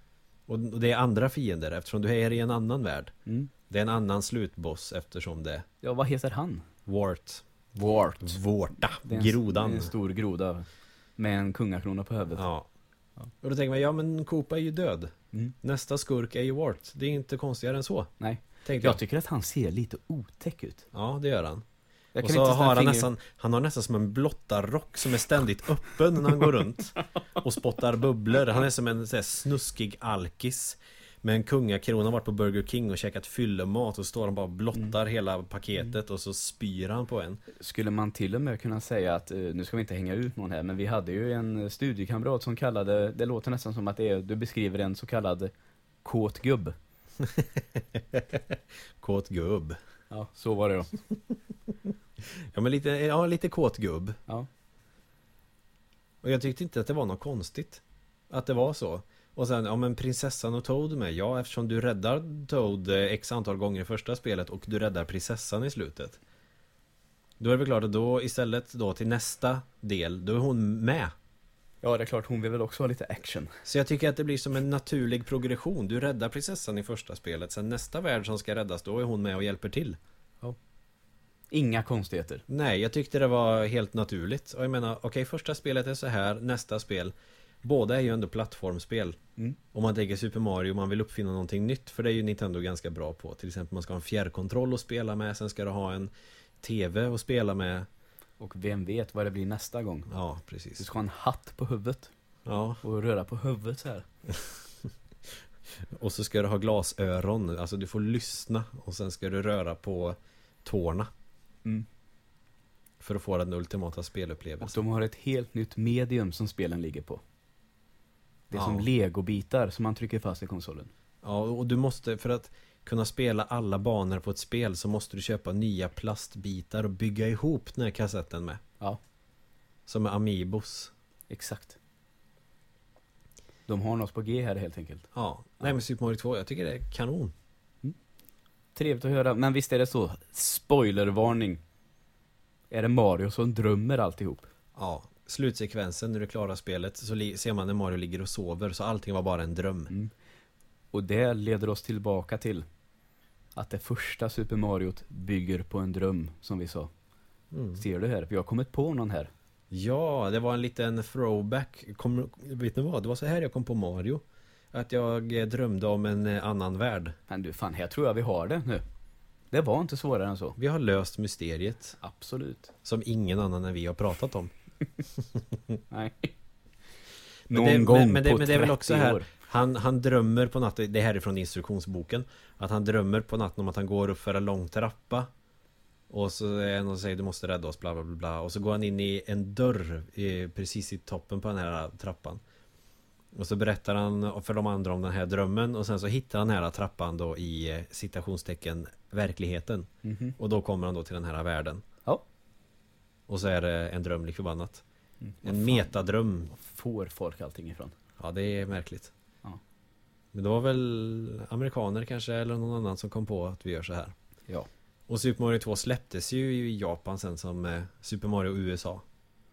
Och och det är andra fiender eftersom du är i en annan värld. Mm. Det är en annan slutboss eftersom det Ja, vad heter han? Wart. Wart. Vårta. En, Grodan. en stor groda. Med en kungakrona på huvudet. Ja. Ja. Och då tänker man, ja men Koopa är ju död. Mm. Nästa skurk är ju Wart. Det är inte konstigare än så. Nej. Tänkte jag. Jag tycker att han ser lite otäck ut. Ja, det gör han. Jag och så har han finger- nästan, han har nästan som en blottarrock som är ständigt öppen när han går runt. Och spottar bubblor. Han är som en så här, snuskig alkis. Med en kungakrona, har varit på Burger King och käkat fyllemat och står han bara och blottar Mm. hela paketet och så spyr han på en. Skulle man till och med kunna säga att, eh, nu ska vi inte hänga ut någon här, men vi hade ju en eh, studiekamrat som kallade, det låter nästan som att det är, du beskriver en så kallad kåt gubb. Kåt gubb. Ja, så var det då. Ja men lite, ja lite kåt gubb. Ja. Och jag tyckte inte att det var något konstigt. Att det var så. Och sen, ja men prinsessan och Toad med. Ja eftersom du räddar Toad eh, x antal gånger i första spelet och du räddar prinsessan i slutet. Då är det väl klart att då istället då till nästa del, då är hon med. Ja, det är klart, hon vill väl också ha lite action. Så jag tycker att det blir som en naturlig progression. Du räddar prinsessan i första spelet. Sen nästa värld som ska räddas, då är hon med och hjälper till. Inga konstigheter. Nej, jag tyckte det var helt naturligt. Och jag menar, okej, första spelet är så här, nästa spel. Båda är ju ändå plattformsspel. Mm. Om man tänker Super Mario, man vill uppfinna någonting nytt. För det är ju Nintendo ganska bra på. Till exempel man ska ha en fjärrkontroll att spela med. Sen ska du ha en TV att spela med. Och vem vet vad det blir nästa gång? Ja, Du precis. ska ha en hatt på huvudet Ja, och röra på huvudet så här. och så ska du ha glasöron. Alltså du får lyssna. Och sen ska du röra på tårna. Mm. För att få den ultimata Och spelupplevelsen. de har ett helt nytt medium som spelen ligger på. Det är Ja. som legobitar som man trycker fast i konsolen. Ja, och du måste, för att kunna spela alla banor på ett spel så måste du köpa nya plastbitar och bygga ihop den här kassetten med. Ja. Som är Amiibos. Exakt. De har något på G här helt enkelt. Ja, nej men Super Mario 2, jag tycker det är kanon. Trevligt att höra, men visst är det så, spoilervarning. Är det Mario som drömmer alltihop? Ja, slutsekvensen när du klarar spelet så ser man när Mario ligger och sover så allting var bara en dröm. Mm. Och det leder oss tillbaka till att det första Super Mario bygger på en dröm, som vi sa. Mm. Ser du här? Vi har kommit på någon här. Ja, det var en liten throwback. Kom, vet ni vad? Det var så här jag kom på Mario. Att jag eh, drömde om en eh, annan värld. Men du, fan, här tror jag vi har det nu. Det var inte svårare än så. Vi har löst mysteriet. Absolut. Som ingen annan än vi har pratat om. Nej. Men Någon det- men- gång men det- på men det är väl 30 också här- år. Han, han drömmer på natten, det här är från instruktionsboken Att han drömmer på natten om att han går upp för en lång trappa Och så är det någon som säger du måste rädda oss bla bla bla, Och så går han in i en dörr i, precis i toppen på den här trappan Och så berättar han för de andra om den här drömmen Och sen så hittar han den här trappan då i eh, citationstecken verkligheten Mhm. Och då kommer han då till den här världen. Och så är det en dröm lik förbannat Mm. En metadröm får folk allting ifrån? Ja, det är märkligt. Ja. Men det var väl amerikaner kanske eller någon annan som kom på att vi gör så här. Ja. Och Super Mario 2 släpptes ju i Japan sen som eh, Super Mario USA.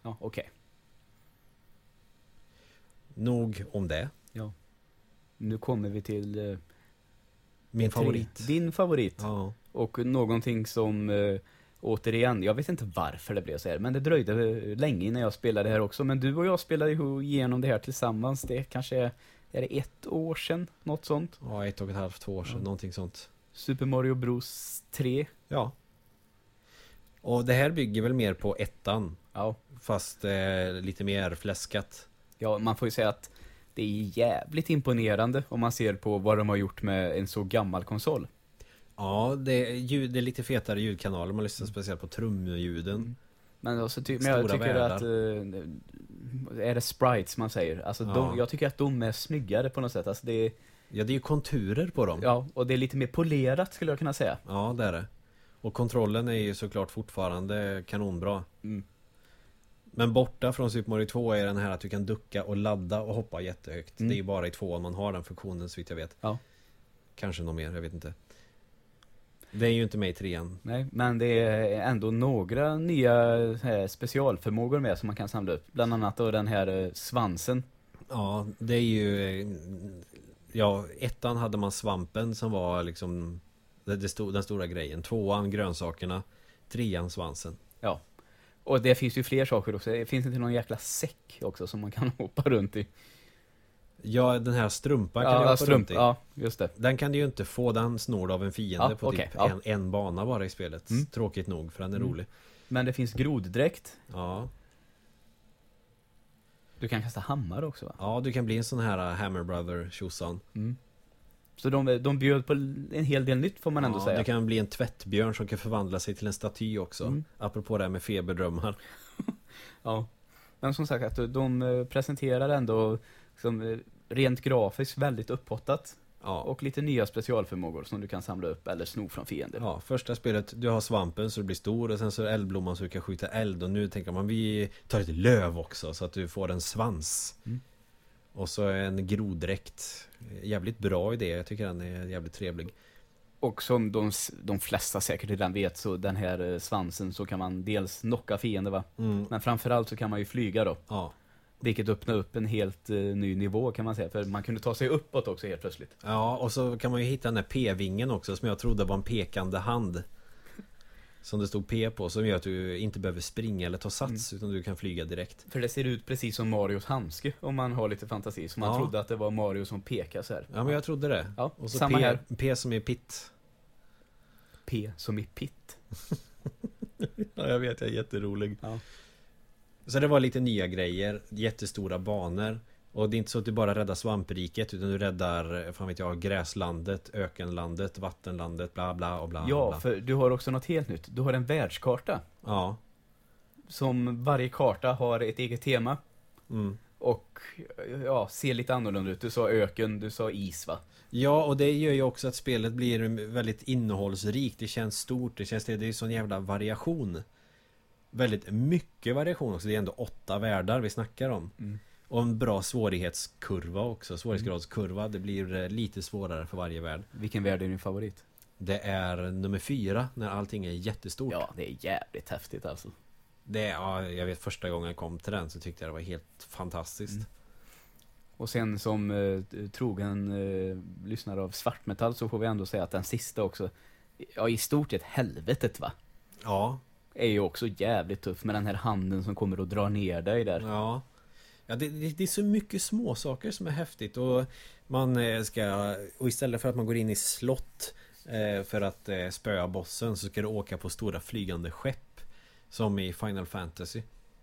Ja, okej. Nog om det. Nu kommer vi till eh, Min favorit. Din favorit. Ja. Och någonting som eh, Återigen, jag vet inte varför det blev så här, men det dröjde länge innan jag spelade det här också. Men du och jag spelade ju igenom det här tillsammans. Det kanske är, är det ett år sedan? Något sånt? ja, ett och ett halvt, två år sedan, Ja. någonting sånt. Super Mario Bros 3. Ja. Och det här bygger väl mer på ettan. Ja. Fast eh, lite mer fläskat. ja, man får ju säga att det är jävligt imponerande om man ser på vad de har gjort med en så gammal konsol. Ja, det är, ljud, det är lite fetare ljudkanaler. Man lyssnar speciellt på trumljuden. Men, alltså, ty- men jag tycker världar. att eh, är det sprites man säger? Alltså Ja. de, jag tycker att de är snyggare på något sätt. Alltså det är, Ja, det är ju konturer på dem. ja, och det är lite mer polerat skulle jag kunna säga. Ja, det är det. Och kontrollen är ju såklart fortfarande kanonbra. Mm. Men borta från Super Mario 2 är den här att du kan ducka och ladda och hoppa jättehögt. Mm. Det är ju bara i tvåan man har den funktionen så vitt jag vet. Ja. Kanske något mer, jag vet inte. Det är ju inte med i trean. Nej, men det är ändå några nya här, specialförmågor med som man kan samla upp. Bland annat då den här eh, svansen. Ja, det är ju... eh, Ja, ettan hade man svampen som var liksom det, det sto, den stora grejen. Tvåan grönsakerna. Trean svansen. Ja. Och det finns ju fler saker också. Det finns inte någon jäkla säck också som man kan hoppa runt i. Ja, den här strumpan kan du Ja, hoppa strump. runt i. Ja, just det. Den kan du ju inte få, den snor du av en fiende Ja, på okej, typ ja. en, en bana bara i spelet. Mm. Tråkigt nog, för den är Mm. rolig. Men det finns groddräkt. Ja. Du kan kasta hammare också va? ja, du kan bli en sån här uh, Hammer Brother tjosan. Mm. Så de, de bjöd på en hel del nytt får man ändå ja, säga. Du kan bli en tvättbjörn som kan förvandla sig till en staty också. Mm. Apropå det här med feberdrömmar. Ja. Men som sagt, att de presenterar ändå liksom, eh, rent grafiskt väldigt upphottat. Ja. Och lite nya specialförmågor som du kan samla upp eller sno från fiender. Ja, första spelet, du har svampen så du blir stor och sen så är det eldblomman så du kan skjuta eld och nu tänker man vi tar lite löv också så att du får en svans. Mm. Och så en groddräkt. Jävligt bra idé, jag tycker den är jävligt trevlig. Och som de, de flesta säkert redan vet så den här eh, svansen så kan man dels knocka fiender va. Mm. Men framförallt så kan man ju flyga då. Ja. Vilket öppnar upp en helt eh, ny nivå kan man säga. För man kunde ta sig uppåt också helt plötsligt. ja, och så kan man ju hitta den där p-vingen också som jag trodde var en pekande hand. Som det stod P på, som gör att du inte behöver springa eller ta sats utan du kan flyga direkt. För det ser ut precis som Marios handske om man har lite fantasi. Så man Ja. trodde att det var Mario som pekar så här. Ja men jag trodde det. Ja, Och så samma P, här. P som är pitt. P som i pitt. Ja jag vet, jag är jätterolig. Ja. Så det var lite nya grejer, jättestora banor. Och det är inte så att du bara räddar svampriket utan du räddar, fan vet jag, gräslandet, ökenlandet, vattenlandet, bla bla och bla Ja, bla. för du har också något helt nytt. Du har en världskarta. Ja. Som varje karta har ett eget tema. Mm. Och ja, ser lite annorlunda ut. Du sa öken, du sa is va? Ja, och det gör ju också att spelet blir väldigt innehållsrikt. Det känns stort, det känns det, det är sån jävla variation. Väldigt mycket variation också. Det är ändå åtta världar vi snackar om. Mm. Och en bra svårighetskurva också. Svårighetsgradskurva. Det blir lite svårare för varje värld. Vilken värld är din favorit? Det är nummer fyra när allting är jättestort. Ja, det är jävligt häftigt alltså. Det, ja, jag vet första gången jag kom till den så tyckte jag det var helt fantastiskt. Mm. Och sen som eh, trogen eh, lyssnare av svartmetall så får vi ändå säga att den sista också, ja i stort sett helvetet va? Ja, Är ju också jävligt tuff med den här handen som kommer och drar ner dig där. ja. Ja, det, det, det är så mycket små saker som är häftigt och man eh, ska, och istället för att man går in i slott eh, för att eh, spöa bossen så ska du åka på stora flygande skepp. Som i Final Fantasy.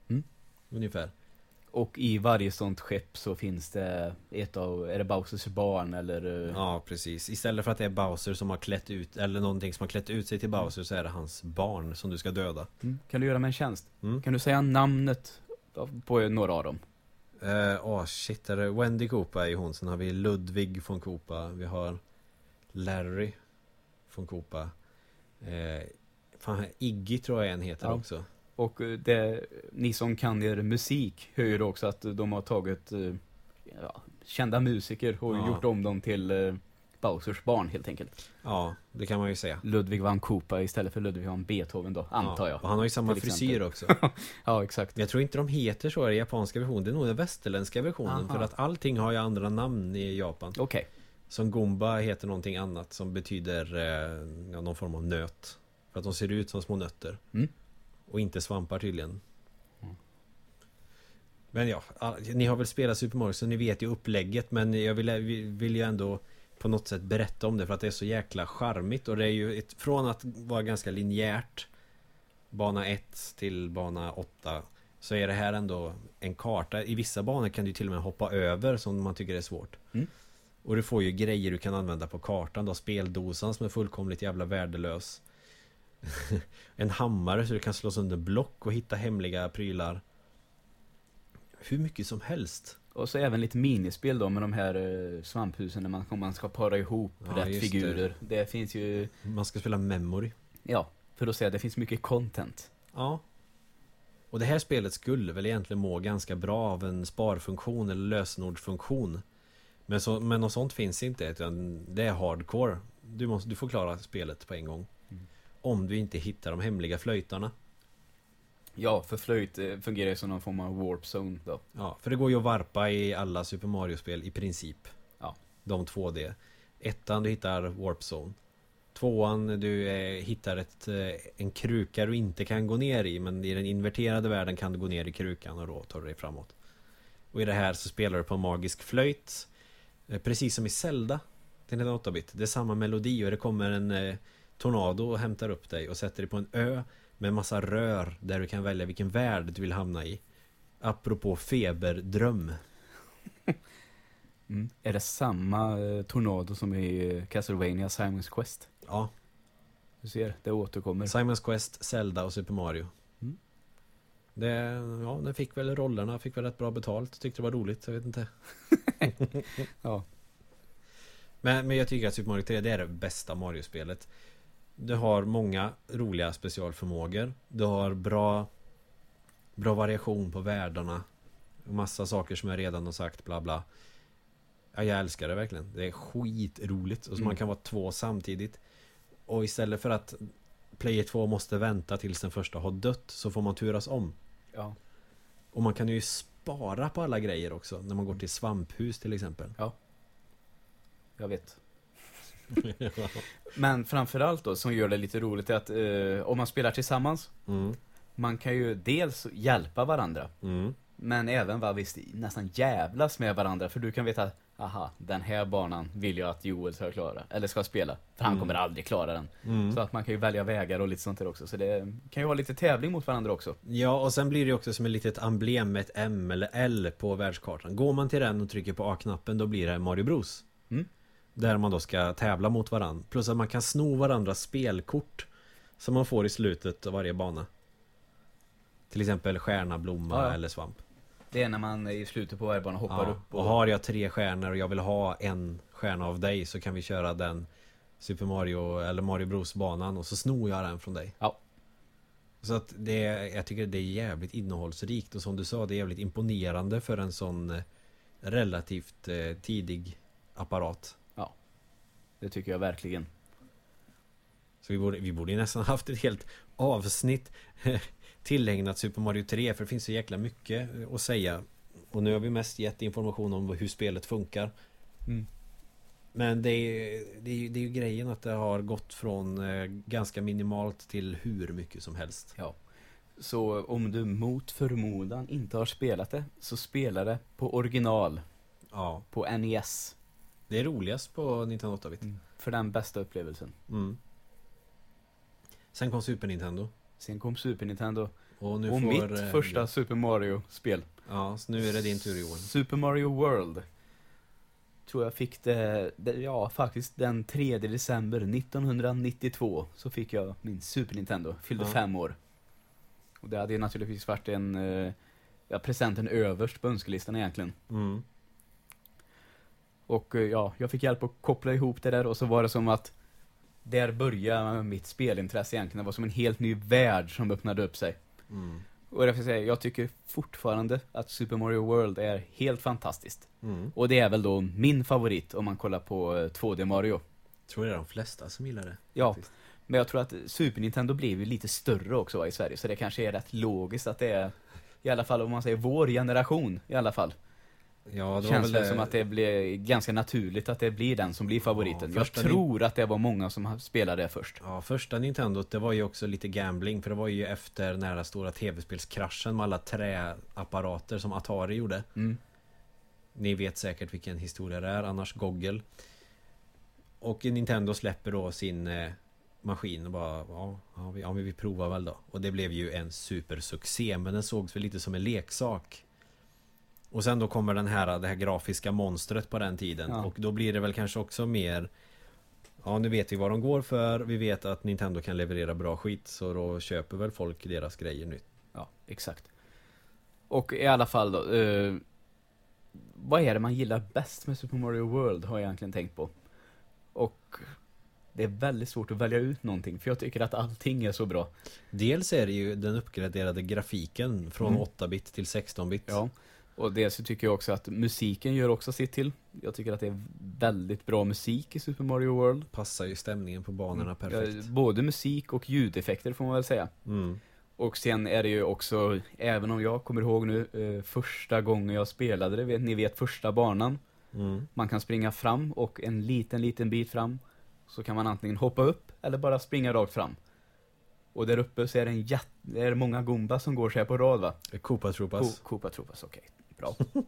Mm. Ungefär. Och i varje sånt skepp så finns det ett av, är det Bowsers barn eller? eh, Ja, precis. Istället för att det är Bowser som har klätt ut, eller någonting som har klätt ut sig till Bowser så är det hans barn som du ska döda. Mm. Kan du göra mig en tjänst? Mm. Kan du säga namnet på några av dem? Åh oh, shit, är det Wendy Koopa är hon. Sen har vi Ludvig von Koopa. Vi har Larry von Koopa. Eh, fan, Iggy tror jag en heter Ja. också. Och eh, det, ni som kan er musik hör ju också att de har tagit eh, ja, kända musiker och Ja. gjort om dem till eh, Bowsers barn helt enkelt. Ja, det kan man ju säga. Ludwig van Koopa istället för Ludwig van Beethoven då, antar ja. jag. Och han har ju samma frisyr också. Ja, exakt. Men jag tror inte de heter så i den japanska versionen. Det är nog den västerländska versionen. Aha. För att allting har ju andra namn i Japan. Okej. Som Gomba heter någonting annat som betyder eh, någon form av nöt. För att de ser ut som små nötter. Mm. Och inte svampar tydligen. Mm. Men ja, ni har väl spelat Super Mario så ni vet ju upplägget men jag vill, vill ju ändå på något sätt berätta om det för att det är så jäkla charmigt och det är ju ett, från att vara ganska linjärt Bana 1 till bana 8 Så är det här ändå en karta I vissa banor kan du till och med hoppa över som man tycker är svårt Mm. Och du får ju grejer du kan använda på kartan. Du har speldosan som är fullkomligt jävla värdelös. en hammare så du kan slå sönder block och hitta hemliga prylar. hur mycket som helst. Och så även lite minispel då med de här eh, svamphusen när man, man ska para ihop Ja, rätt figurer. Det. finns ju, Man ska spela memory. ja, för att säga det finns mycket content. Ja. Och det här spelet skulle väl egentligen må ganska bra av en sparfunktion eller lösenordsfunktion. Men, så, men något sånt finns inte utan det är hardcore. Du, måste, du får klara spelet på en gång. Om du inte hittar de hemliga flöjtarna. Ja, för flöjt eh, fungerar ju som någon form av warp zone då. Ja, för det går ju att varpa i alla Super Mario-spel i princip. Ja. De 2D. Ettan du hittar Warp Zone. Tvåan du eh, hittar ett, eh, en kruka du inte kan gå ner i men i den inverterade världen kan du gå ner i krukan och då tar du dig framåt. Och i det här så spelar du på en magisk flöjt. Eh, precis som i Zelda. Till en 8-bit. Det är samma melodi och det kommer en tornado och hämtar upp dig och sätter dig på en ö med massa rör där du kan välja vilken värld du vill hamna i. Apropå feberdröm. Mm. Är det samma eh, tornado som i eh, Castlevania Simons Quest? Ja, Du ser, det återkommer. Simons Quest, Zelda och Super Mario. Mm. Det, ja, den fick väl rollerna, fick väl rätt bra betalt. Tyckte det var roligt, jag vet inte. Ja. Men, men jag tycker att Super Mario 3 det är det bästa Mario-spelet. Du har många roliga specialförmågor. Du har bra Bra variation på världarna. Massa saker som jag redan har sagt, bla bla. Ja, jag älskar det verkligen. Det är skitroligt. Och så Mm. man kan vara två samtidigt. Och istället för att Player 2 måste vänta tills den första har dött så får man turas om. ja. Och man kan ju spara på alla grejer också. När man går till svamphus till exempel. Jag vet. Men framförallt då, som gör det lite roligt, är att eh, om man spelar tillsammans, mm. man kan ju dels hjälpa varandra, Mm. men även va, visst, nästan jävlas med varandra, för du kan veta Aha, den här banan vill jag att Joel ska klara, eller ska spela, för han Mm. kommer aldrig klara den. Mm. Så att man kan ju välja vägar och lite sånt där också, så det kan ju vara lite tävling mot varandra också. Ja, och sen blir det också som ett litet emblem med ett M eller L på världskartan. Går man till den och trycker på A-knappen då blir det Mario Bros. Mm. Där man då ska tävla mot varandra. Plus att man kan sno varandras spelkort. Som man får i slutet av varje bana. Till exempel stjärna, blomma Ja, ja. eller svamp. Det är när man i slutet på varje bana hoppar Ja, upp och har jag tre stjärnor och jag vill ha en stjärna av dig så kan vi köra den Super Mario eller Mario Bros banan och så snor jag den från dig. Ja. Så att det, jag tycker det är jävligt innehållsrikt och som du sa det är jävligt imponerande för en sån eh, relativt eh, tidig apparat. Det tycker jag verkligen. Så vi borde, vi borde ju nästan haft ett helt avsnitt tillägnat Super Mario 3 för det finns så jäkla mycket eh, att säga. Och nu har vi mest gett information om hur spelet funkar. Mm. Men det är, det, är, ju- det är ju grejen att det har gått från eh, ganska minimalt till hur mycket som helst. Ja. Så om du mot förmodan inte har spelat det, så spela det på original, Ja, på NES. Det är roligast på Nintendo 8-bit. För den bästa upplevelsen. Mm. Sen kom Super Nintendo. Sen kom Super Nintendo. Och nu och får... mitt eh, första Super Mario-spel. Ja, så nu är det din tur Johan. Super Mario World. Tror jag fick det, det, ja faktiskt den 3 december 1992 så fick jag min Super Nintendo, fyllde Ja. fem år. Och det hade ju naturligtvis varit en, eh, ja presenten överst på önskelistan egentligen. Mm. Och eh, ja, jag fick hjälp att koppla ihop det där och så var det som att där började mitt spelintresse egentligen. Det var som en helt ny värld som öppnade upp sig. Mm. Och därför säger jag, jag tycker fortfarande att Super Mario World är helt fantastiskt. Mm. Och det är väl då min favorit om man kollar på eh, 2D Mario. Tror det är de flesta som gillar det. Ja, faktiskt. men jag tror att Super Nintendo blev ju lite större också va, i Sverige, så det kanske är rätt logiskt att det är i alla fall om man säger vår generation i alla fall. Ja, det Känns det som att det blir ganska naturligt att det blir den som blir favoriten. Ja, jag tror att det var många som spelade det först. Ja, första Nintendo det var ju också lite gambling för det var ju efter den här stora tv-spelskraschen med alla träapparater som Atari gjorde. Mm. Ni vet säkert vilken historia det är, annars Goggle. Och Nintendo släpper då sin eh, maskin och bara ja, ja, vi, ja, vi provar väl då. Och det blev ju en supersuccé men den sågs väl lite som en leksak. Och sen då kommer den här, det här grafiska monstret på den tiden Ja. och då blir det väl kanske också mer Ja nu vet vi vad de går för Vi vet att Nintendo kan leverera bra skit Så då köper väl folk deras grejer nu Ja, exakt. Och i alla fall då, eh, vad är det man gillar bäst med Super Mario World har jag egentligen tänkt på. Och det är väldigt svårt att välja ut någonting, för jag tycker att allting är så bra. Dels är det ju den uppgraderade grafiken från Mm. 8-bit till 16-bit. Ja. Och dels så tycker jag också att musiken gör också sitt till. Jag tycker att det är väldigt bra musik i Super Mario World. Passar ju stämningen på banorna perfekt. Ja, Både musik och ljudeffekter får man väl säga. Mm. Och sen är det ju också, även om jag kommer ihåg nu, eh, första gången jag spelade det, ni vet första banan. Mm. Man kan springa fram och en liten, liten bit fram så kan man antingen hoppa upp eller bara springa rakt fram. Och där uppe så är det en jätte, det är många Goomba som går så här på rad va? Koopa Troopas. Ko- Koopa Troopas, okej. Bra.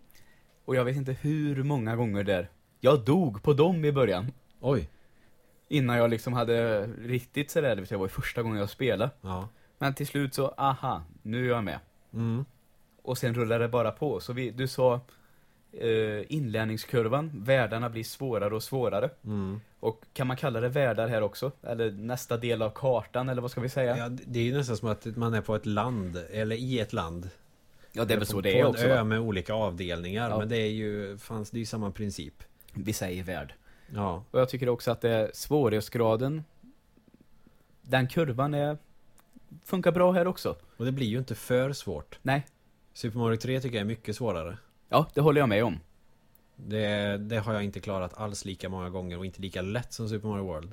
och jag vet inte hur många gånger där jag dog på dem i början. Oj. Innan jag liksom hade riktigt sådär, det vill säga, det var ju första gången jag spelade. Ja. Men till slut så, aha, nu är jag med. Mm. Och sen rullar det bara på. Så vi, du sa eh, inlärningskurvan, världarna blir svårare och svårare. Mm. Och kan man kalla det världar här också? Eller nästa del av kartan, eller vad ska vi säga? Ja, det är ju nästan som att man är på ett land, eller i ett land. Ja, det är väl på, så det på är en också. ö va? med olika avdelningar. Ja. Men det är ju, fanns det är ju samma princip. Vi säger värld. Ja. Och jag tycker också att det är svårighetsgraden, den kurvan är, funkar bra här också. Och det blir ju inte för svårt. Nej, Super Mario 3 tycker jag är mycket svårare. ja, det håller jag med om. Det, det har jag inte klarat alls lika många gånger och inte lika lätt som Super Mario World.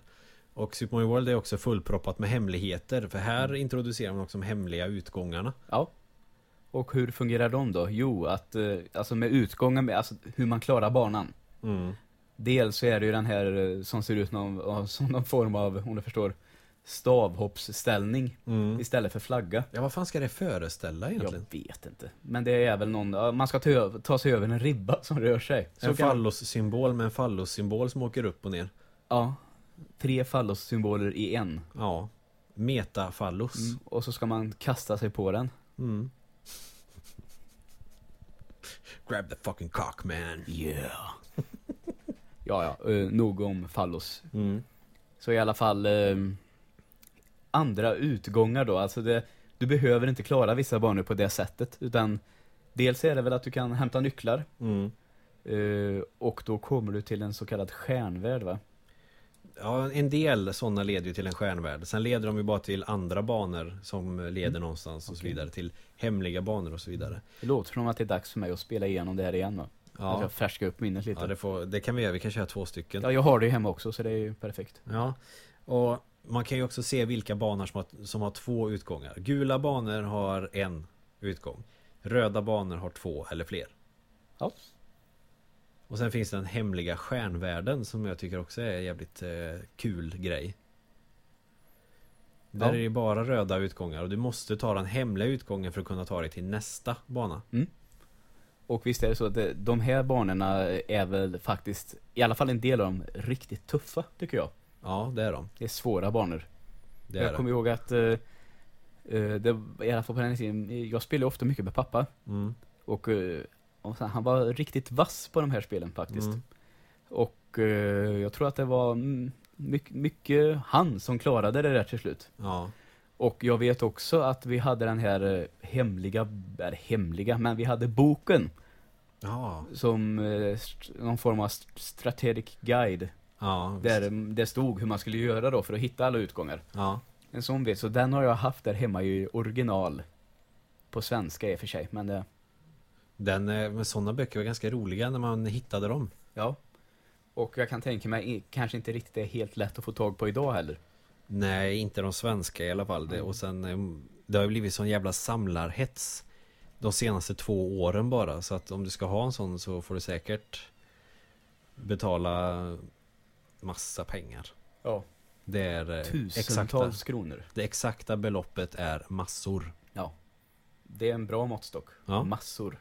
Och Super Mario World är också fullproppat med hemligheter. För här Mm. introducerar man också de hemliga utgångarna. Ja. Och hur fungerar de då? Jo, att, eh, alltså med utgången, med, alltså hur man klarar banan. Mm. Dels så är det ju den här eh, som ser ut någon, som någon form av, om du förstår, stavhoppsställning Mm. istället för flagga. Ja, vad fan ska det föreställa egentligen? Jag vet inte. Men det är väl någon, man ska ta, ta sig över en ribba som rör sig. Så en fallossymbol med en fallossymbol som åker upp och ner. Ja. Tre fallossymboler i en. Ja. Metafallos. Mm. Och så ska man kasta sig på den. Mm. Grab the fucking cock man. Yeah. ja, ja. Uh, nog om fallos. Mm. Så i alla fall eh, andra utgångar då. Alltså det, du behöver inte klara vissa banor på det sättet. Utan dels är det väl att du kan hämta nycklar. Mm. eh, och då kommer du till en så kallad stjärnvärld va? Ja, en del sådana leder ju till en stjärnvärld. Sen leder de ju bara till andra banor som leder någonstans och så vidare. Till hemliga banor och så vidare. Det låter som att det är dags för mig att spela igenom det här igen va? Att Ja, jag färskar upp minnet lite. ja det, får, det kan vi göra. Vi kan köra två stycken. Ja, jag har det ju hemma också så det är ju perfekt. Ja, och man kan ju också se vilka banor som har, som har två utgångar. Gula banor har en utgång. Röda banor har två eller fler. Ja. Och sen finns den hemliga stjärnvärlden som jag tycker också är en jävligt eh, kul grej. Där Ja. är det bara röda utgångar och du måste ta den hemliga utgången för att kunna ta dig till nästa bana. Och visst är det så att de här banorna är väl faktiskt, i alla fall en del av dem, riktigt tuffa tycker jag. Ja, det är de. Det är svåra banor. Det jag är kommer det. ihåg att, eh, eh, det, i alla fall på den tiden, jag spelade ofta mycket med pappa. Mm. Och, eh, och sen, han var riktigt vass på de här spelen faktiskt. Mm. Och eh, jag tror att det var mm, mycket, mycket han som klarade det där till slut. Ja. Och jag vet också att vi hade den här eh, hemliga, eller hemliga, men vi hade boken Ja. som eh, någon form av st- strategic guide. Ja. Där mm, det stod hur man skulle göra då för att hitta alla utgångar. Ja. En sån vet, så den har jag haft där hemma i original. På svenska i och för sig, men det, Den, eh, men sådana böcker var ganska roliga när man hittade dem. ja. Och jag kan tänka mig, kanske inte riktigt är helt lätt att få tag på idag heller. Nej, inte de svenska i alla fall. Mm. och sen, eh, det har blivit sån jävla samlarhets de senaste två åren bara. Så att om du ska ha en sån så får du säkert betala massa pengar. Ja. Det är eh, exakta, Tusentals kronor. det exakta beloppet är massor. Ja. Det är en bra måttstock. Ja. Massor.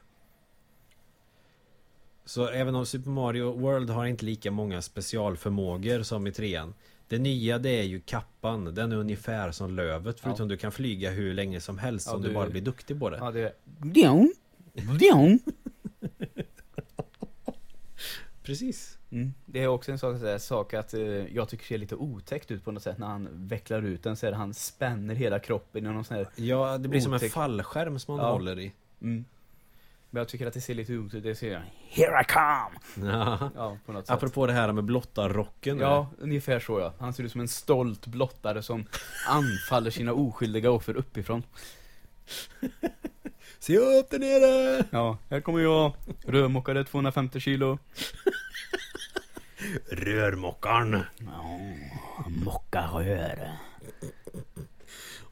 Så även om Super Mario World har inte lika många specialförmågor som i trean. Det nya det är ju kappan. Den är ungefär som lövet. Förutom du kan flyga hur länge som helst Ja, om du... du- bara blir duktig på det. Ja, det är... Precis. Mm. Det är också en sak, så här, sak att eh, jag tycker ser lite otäckt ut på något sätt när han vecklar ut den så är det, han spänner hela kroppen i någon sån här... Ja, det blir som en fallskärm som man Ja. håller i. Mm. Men jag tycker att det ser lite ut. Det ser Here I come! Ja. Ja, på något sätt. Apropå det här med blottarrocken. Ja, ungefär så ja. Han ser ut som en stolt blottare som anfaller sina oskyldiga offer uppifrån. Se upp där nere! Ja, här kommer jag. Rörmokare 250 kilo. Rörmokaren. Ja, mocka rör.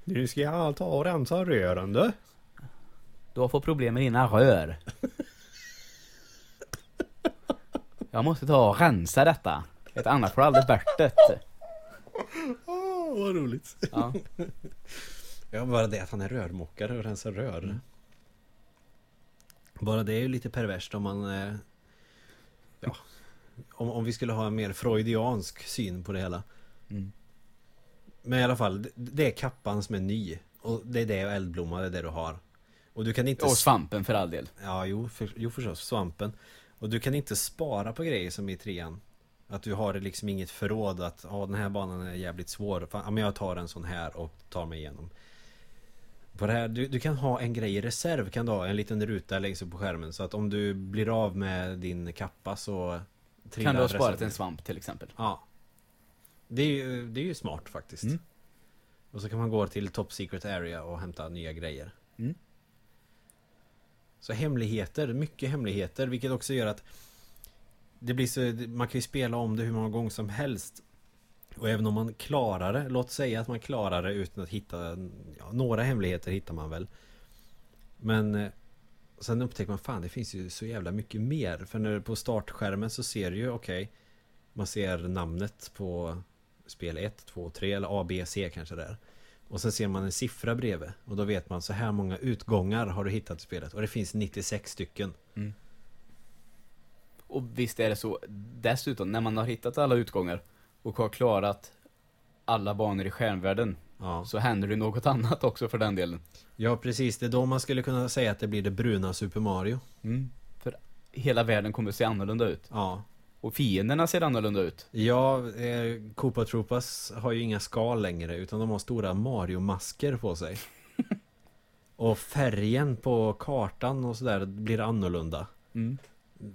Nu ska jag ta och rensa rören du. Du har fått problem med dina rör. Jag måste ta och rensa detta. Ett annat får aldrig bort det. Åh, vad roligt. Ja. Ja, bara det att han är rörmokare och rensar rör. Bara det är ju lite perverst om man... eh, Ja. Om, om vi skulle ha en mer freudiansk syn på det hela. Mm. Men i alla fall, det, det är kappan som är ny. Och det är det och eldblomma, det är det du har. Och du kan inte... Och svampen för all del. Ja, jo, för, jo förstås, svampen. Och du kan inte spara på grejer som i trean. Att du har liksom inget förråd att, ja den här banan är jävligt svår. Fan, men jag tar en sån här och tar mig igenom. På det här, du, du kan ha en grej i reserv, kan du ha en liten ruta längst upp på skärmen. Så att om du blir av med din kappa så Kan du ha sparat reserven. en svamp till exempel? Ja. Det är ju, det är ju smart faktiskt. Mm. Och så kan man gå till Top Secret Area och hämta nya grejer. Mm. Så hemligheter, mycket hemligheter, vilket också gör att det blir så, man kan ju spela om det hur många gånger som helst. Och även om man klarar det, låt säga att man klarar det utan att hitta, ja, några hemligheter hittar man väl. Men eh, sen upptäcker man fan det finns ju så jävla mycket mer. För när på startskärmen så ser du ju okej, man ser namnet på spel 1, 2, 3 eller A, B, C kanske där. Och sen ser man en siffra bredvid. Och då vet man så här många utgångar har du hittat i spelet. Och det finns 96 stycken. Och visst är det så, dessutom, när man har hittat alla utgångar och har klarat alla banor i stjärnvärlden, Ja. så händer det något annat också för den delen. ja, precis. Det är då man skulle kunna säga att det blir det bruna Super Mario. För hela världen kommer se annorlunda ut. Ja. Och fienderna ser annorlunda ut. Ja, eh, Koopa Troopas har ju inga skal längre utan de har stora Mario-masker på sig. och färgen på kartan och sådär blir annorlunda. Mm.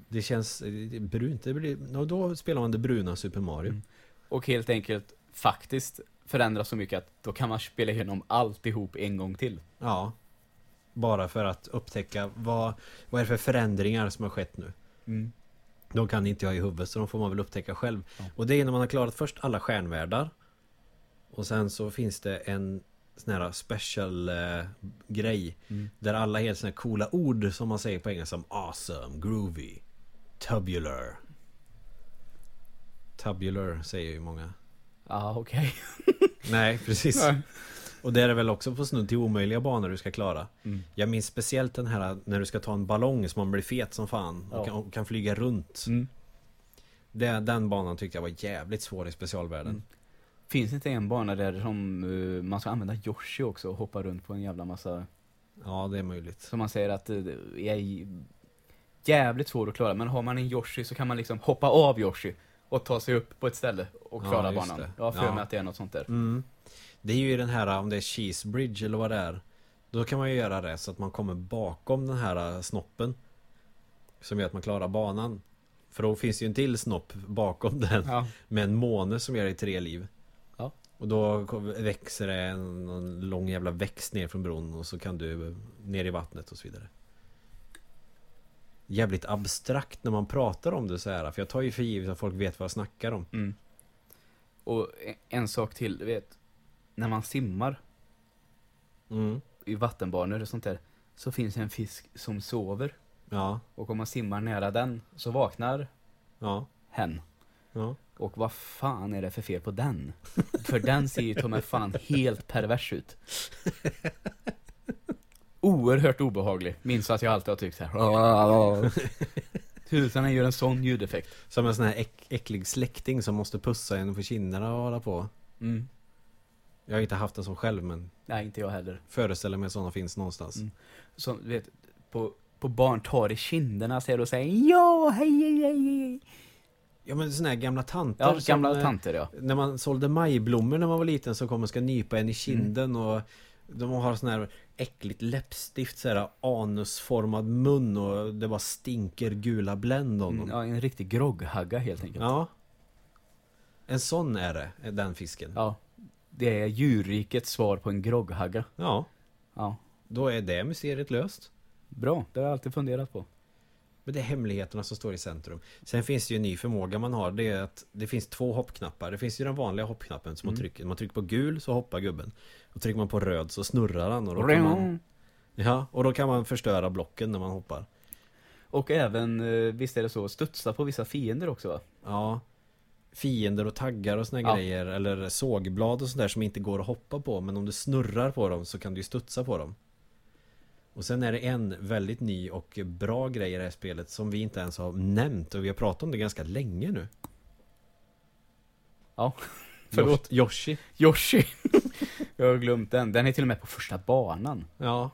Det känns eh, brunt. Det blir, och då spelar man det bruna Super Mario. Mm. Och helt enkelt faktiskt förändras så mycket att då kan man spela igenom alltihop en gång till. Ja. Bara för att upptäcka vad, vad är det för förändringar som har skett nu. De kan inte jag i huvudet så de får man väl upptäcka själv. Ja. Och det är när man har klarat först alla stjärnvärldar. Och sen så finns det en sån här special eh, grej. Mm. Där alla helt såna här coola ord som man säger på engelska som awesome, groovy, tubular. Tubular säger ju många. Ja, okej. Nej, precis. Och det är det väl också på snudd till omöjliga banor du ska klara. Mm. Jag minns speciellt den här när du ska ta en ballong som man blir fet som fan och, Ja. kan, och kan flyga runt. Mm. Det, den banan tyckte jag var jävligt svår i specialvärlden. Mm. Finns inte en bana där som eh, man ska använda Yoshi också och hoppa runt på en jävla massa Ja, det är möjligt. Som man säger att det är jävligt svårt att klara. Men har man en Yoshi så kan man liksom hoppa av Yoshi och ta sig upp på ett ställe och Ja, klara just banan. det. Jag har för Ja. mig att det är något sånt där. Mm. Det är ju den här, om det är cheese bridge eller vad det är. Då kan man ju göra det så att man kommer bakom den här äh, snoppen. Som gör att man klarar banan. För då finns ju en till snopp bakom den. Ja. Med en måne som gör dig tre liv. Ja. Och då växer det en, en lång jävla växt ner från bron och så kan du ner i vattnet och så vidare. Jävligt abstrakt när man pratar om det så här. För jag tar ju för givet att folk vet vad jag snackar om. Mm. Och en- en sak till, du vet. När man simmar Mm. i vattenbanor och sånt där. Så finns det en fisk som sover. Ja, Och om man simmar nära den så vaknar ja, hen. ja. Och vad fan är det för fel på den? För den ser ju ta fan helt pervers ut. Oerhört obehaglig. Minns att jag alltid har tyckt så här. Tusan gör en sån ljudeffekt. Som en sån här äck, äcklig släkting som måste pussa en på kinderna och hålla på. Mm. Jag har inte haft en sån själv men Nej, inte jag heller. föreställer mig att såna finns någonstans. Mm. Som, du vet, på, på barn tar i kinderna ser och säger ja, hej, hej, hej. Ja men såna här gamla tanter Ja, gamla som, eh, tanter ja. När man sålde majblommor när man var liten så kom och ska nypa en i kinden och De har sån här äckligt läppstift, så här anusformad mun och det bara stinker gula Blend om dem. Ja, en riktig grogghagga helt enkelt. Ja. En sån är det, den fisken. Ja. Det är djurrikets svar på en grogghagga. Ja, Ja. då är det mysteriet löst. Bra, det har jag alltid funderat på. Men det är hemligheterna som står i centrum. Sen finns det ju en ny förmåga man har. Det är att det finns två hoppknappar. Det finns ju den vanliga hoppknappen som man Mm. trycker. Man trycker på gul så hoppar gubben. Och trycker man på röd så snurrar han. Och då kan man, ja, och då kan man förstöra blocken när man hoppar. Och även, eh, visst är det så, studsa på vissa fiender också va? Ja. Fiender och taggar och såna Ja. grejer. Eller sågblad och sånt där som inte går att hoppa på. Men om du snurrar på dem så kan du ju studsa på dem. Och sen är det en väldigt ny och bra grej i det här spelet som vi inte ens har nämnt. Och vi har pratat om det ganska länge nu. Ja, förlåt. Yoshi. Yoshi. jag har glömt den. Den är till och med på första banan. Ja.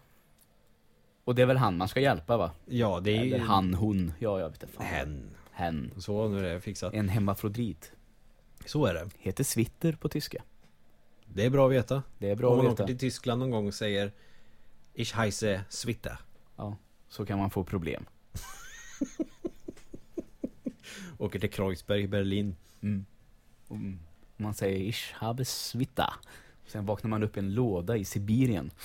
Och det är väl han man ska hjälpa va? Ja, det är. Eller han, hon. Ja, jag vet inte fan. Hen. Hen. Så, nu är det fixat. En hemafrodit. Så är det. Heter Switter på tyska. Det är bra att veta. Det är bra Om man att åker veta. till Tyskland någon gång och säger Ich heiße Switta. Ja, så kan man få problem. Åker till Kreuzberg, Berlin. Mm. Mm. Man säger Ich habe Switta. Sen vaknar man upp i en låda i Sibirien.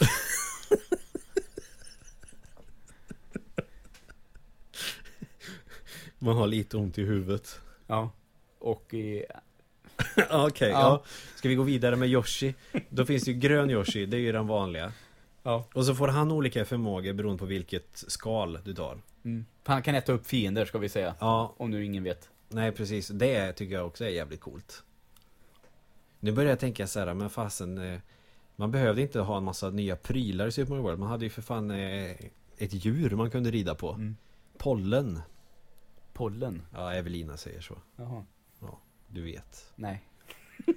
Man har lite ont i huvudet. Ja. Och i... Okej, Ja. ja. Ska vi gå vidare med Yoshi? Då finns det ju grön Yoshi, det är ju den vanliga. Ja. Och så får han olika förmågor beroende på vilket skal du tar. Mm. Han kan äta upp fiender ska vi säga. Ja, Om nu ingen vet. nej precis. Det tycker jag också är jävligt coolt. Nu börjar jag tänka så här, men fasen eh, Man behövde inte ha en massa nya prylar i Super Mario World. Man hade ju för fan eh, ett djur man kunde rida på. Mm. Pollen. Pollen. Ja, Evelina säger så. Jaha. Du vet. Nej.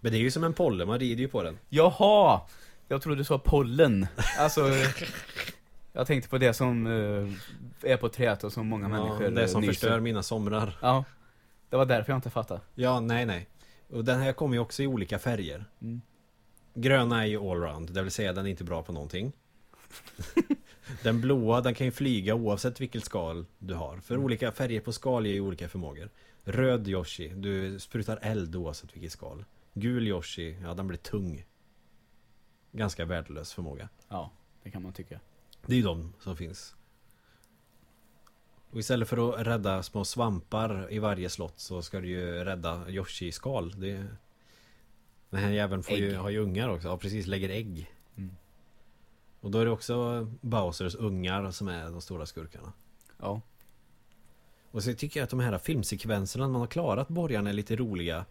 Men det är ju som en pollen, man rider ju på den. Jaha! Jag trodde du sa pollen. Alltså, jag tänkte på det som eh, är på träet och som många människor ja, det som nyser. förstör mina somrar. Ja. Det var därför jag inte fattade. Ja, nej, nej. Och den här kommer ju också i olika färger. Mm. Gröna är ju allround, det vill säga den är inte bra på någonting. den blåa, den kan ju flyga oavsett vilket skal du har. För Mm. olika färger på skal ger ju olika förmågor. Röd Yoshi, du sprutar eld oavsett vilket skal. Gul Yoshi, ja den blir tung. Ganska värdelös förmåga. Ja, det kan man tycka. Det är ju de som finns. Och istället för att rädda små svampar i varje slott så ska du ju rädda Yoshi-skal. Det... Den här jäveln får ju, har ju ungar också. Ja, precis. Lägger ägg. Mm. Och då är det också Bowsers ungar som är de stora skurkarna. Ja. Och så tycker jag att de här filmsekvenserna, man har klarat borgarna är lite roliga.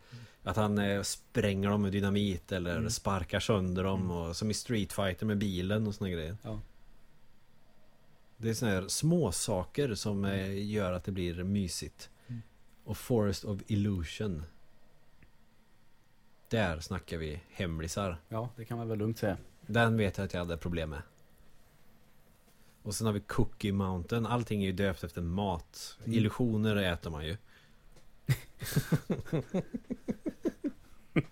Att han eh, spränger dem med dynamit eller Mm. sparkar sönder dem. Och, som i Street Fighter med bilen och såna grejer. Ja. Det är såna här små saker som eh, gör att det blir mysigt. Mm. Och Forest of Illusion. Där snackar vi hemlisar. Ja, det kan man väl lugnt säga. Den vet jag att jag hade problem med. Och sen har vi Cookie Mountain. Allting är ju döpt efter mat. Mm. Illusioner äter man ju.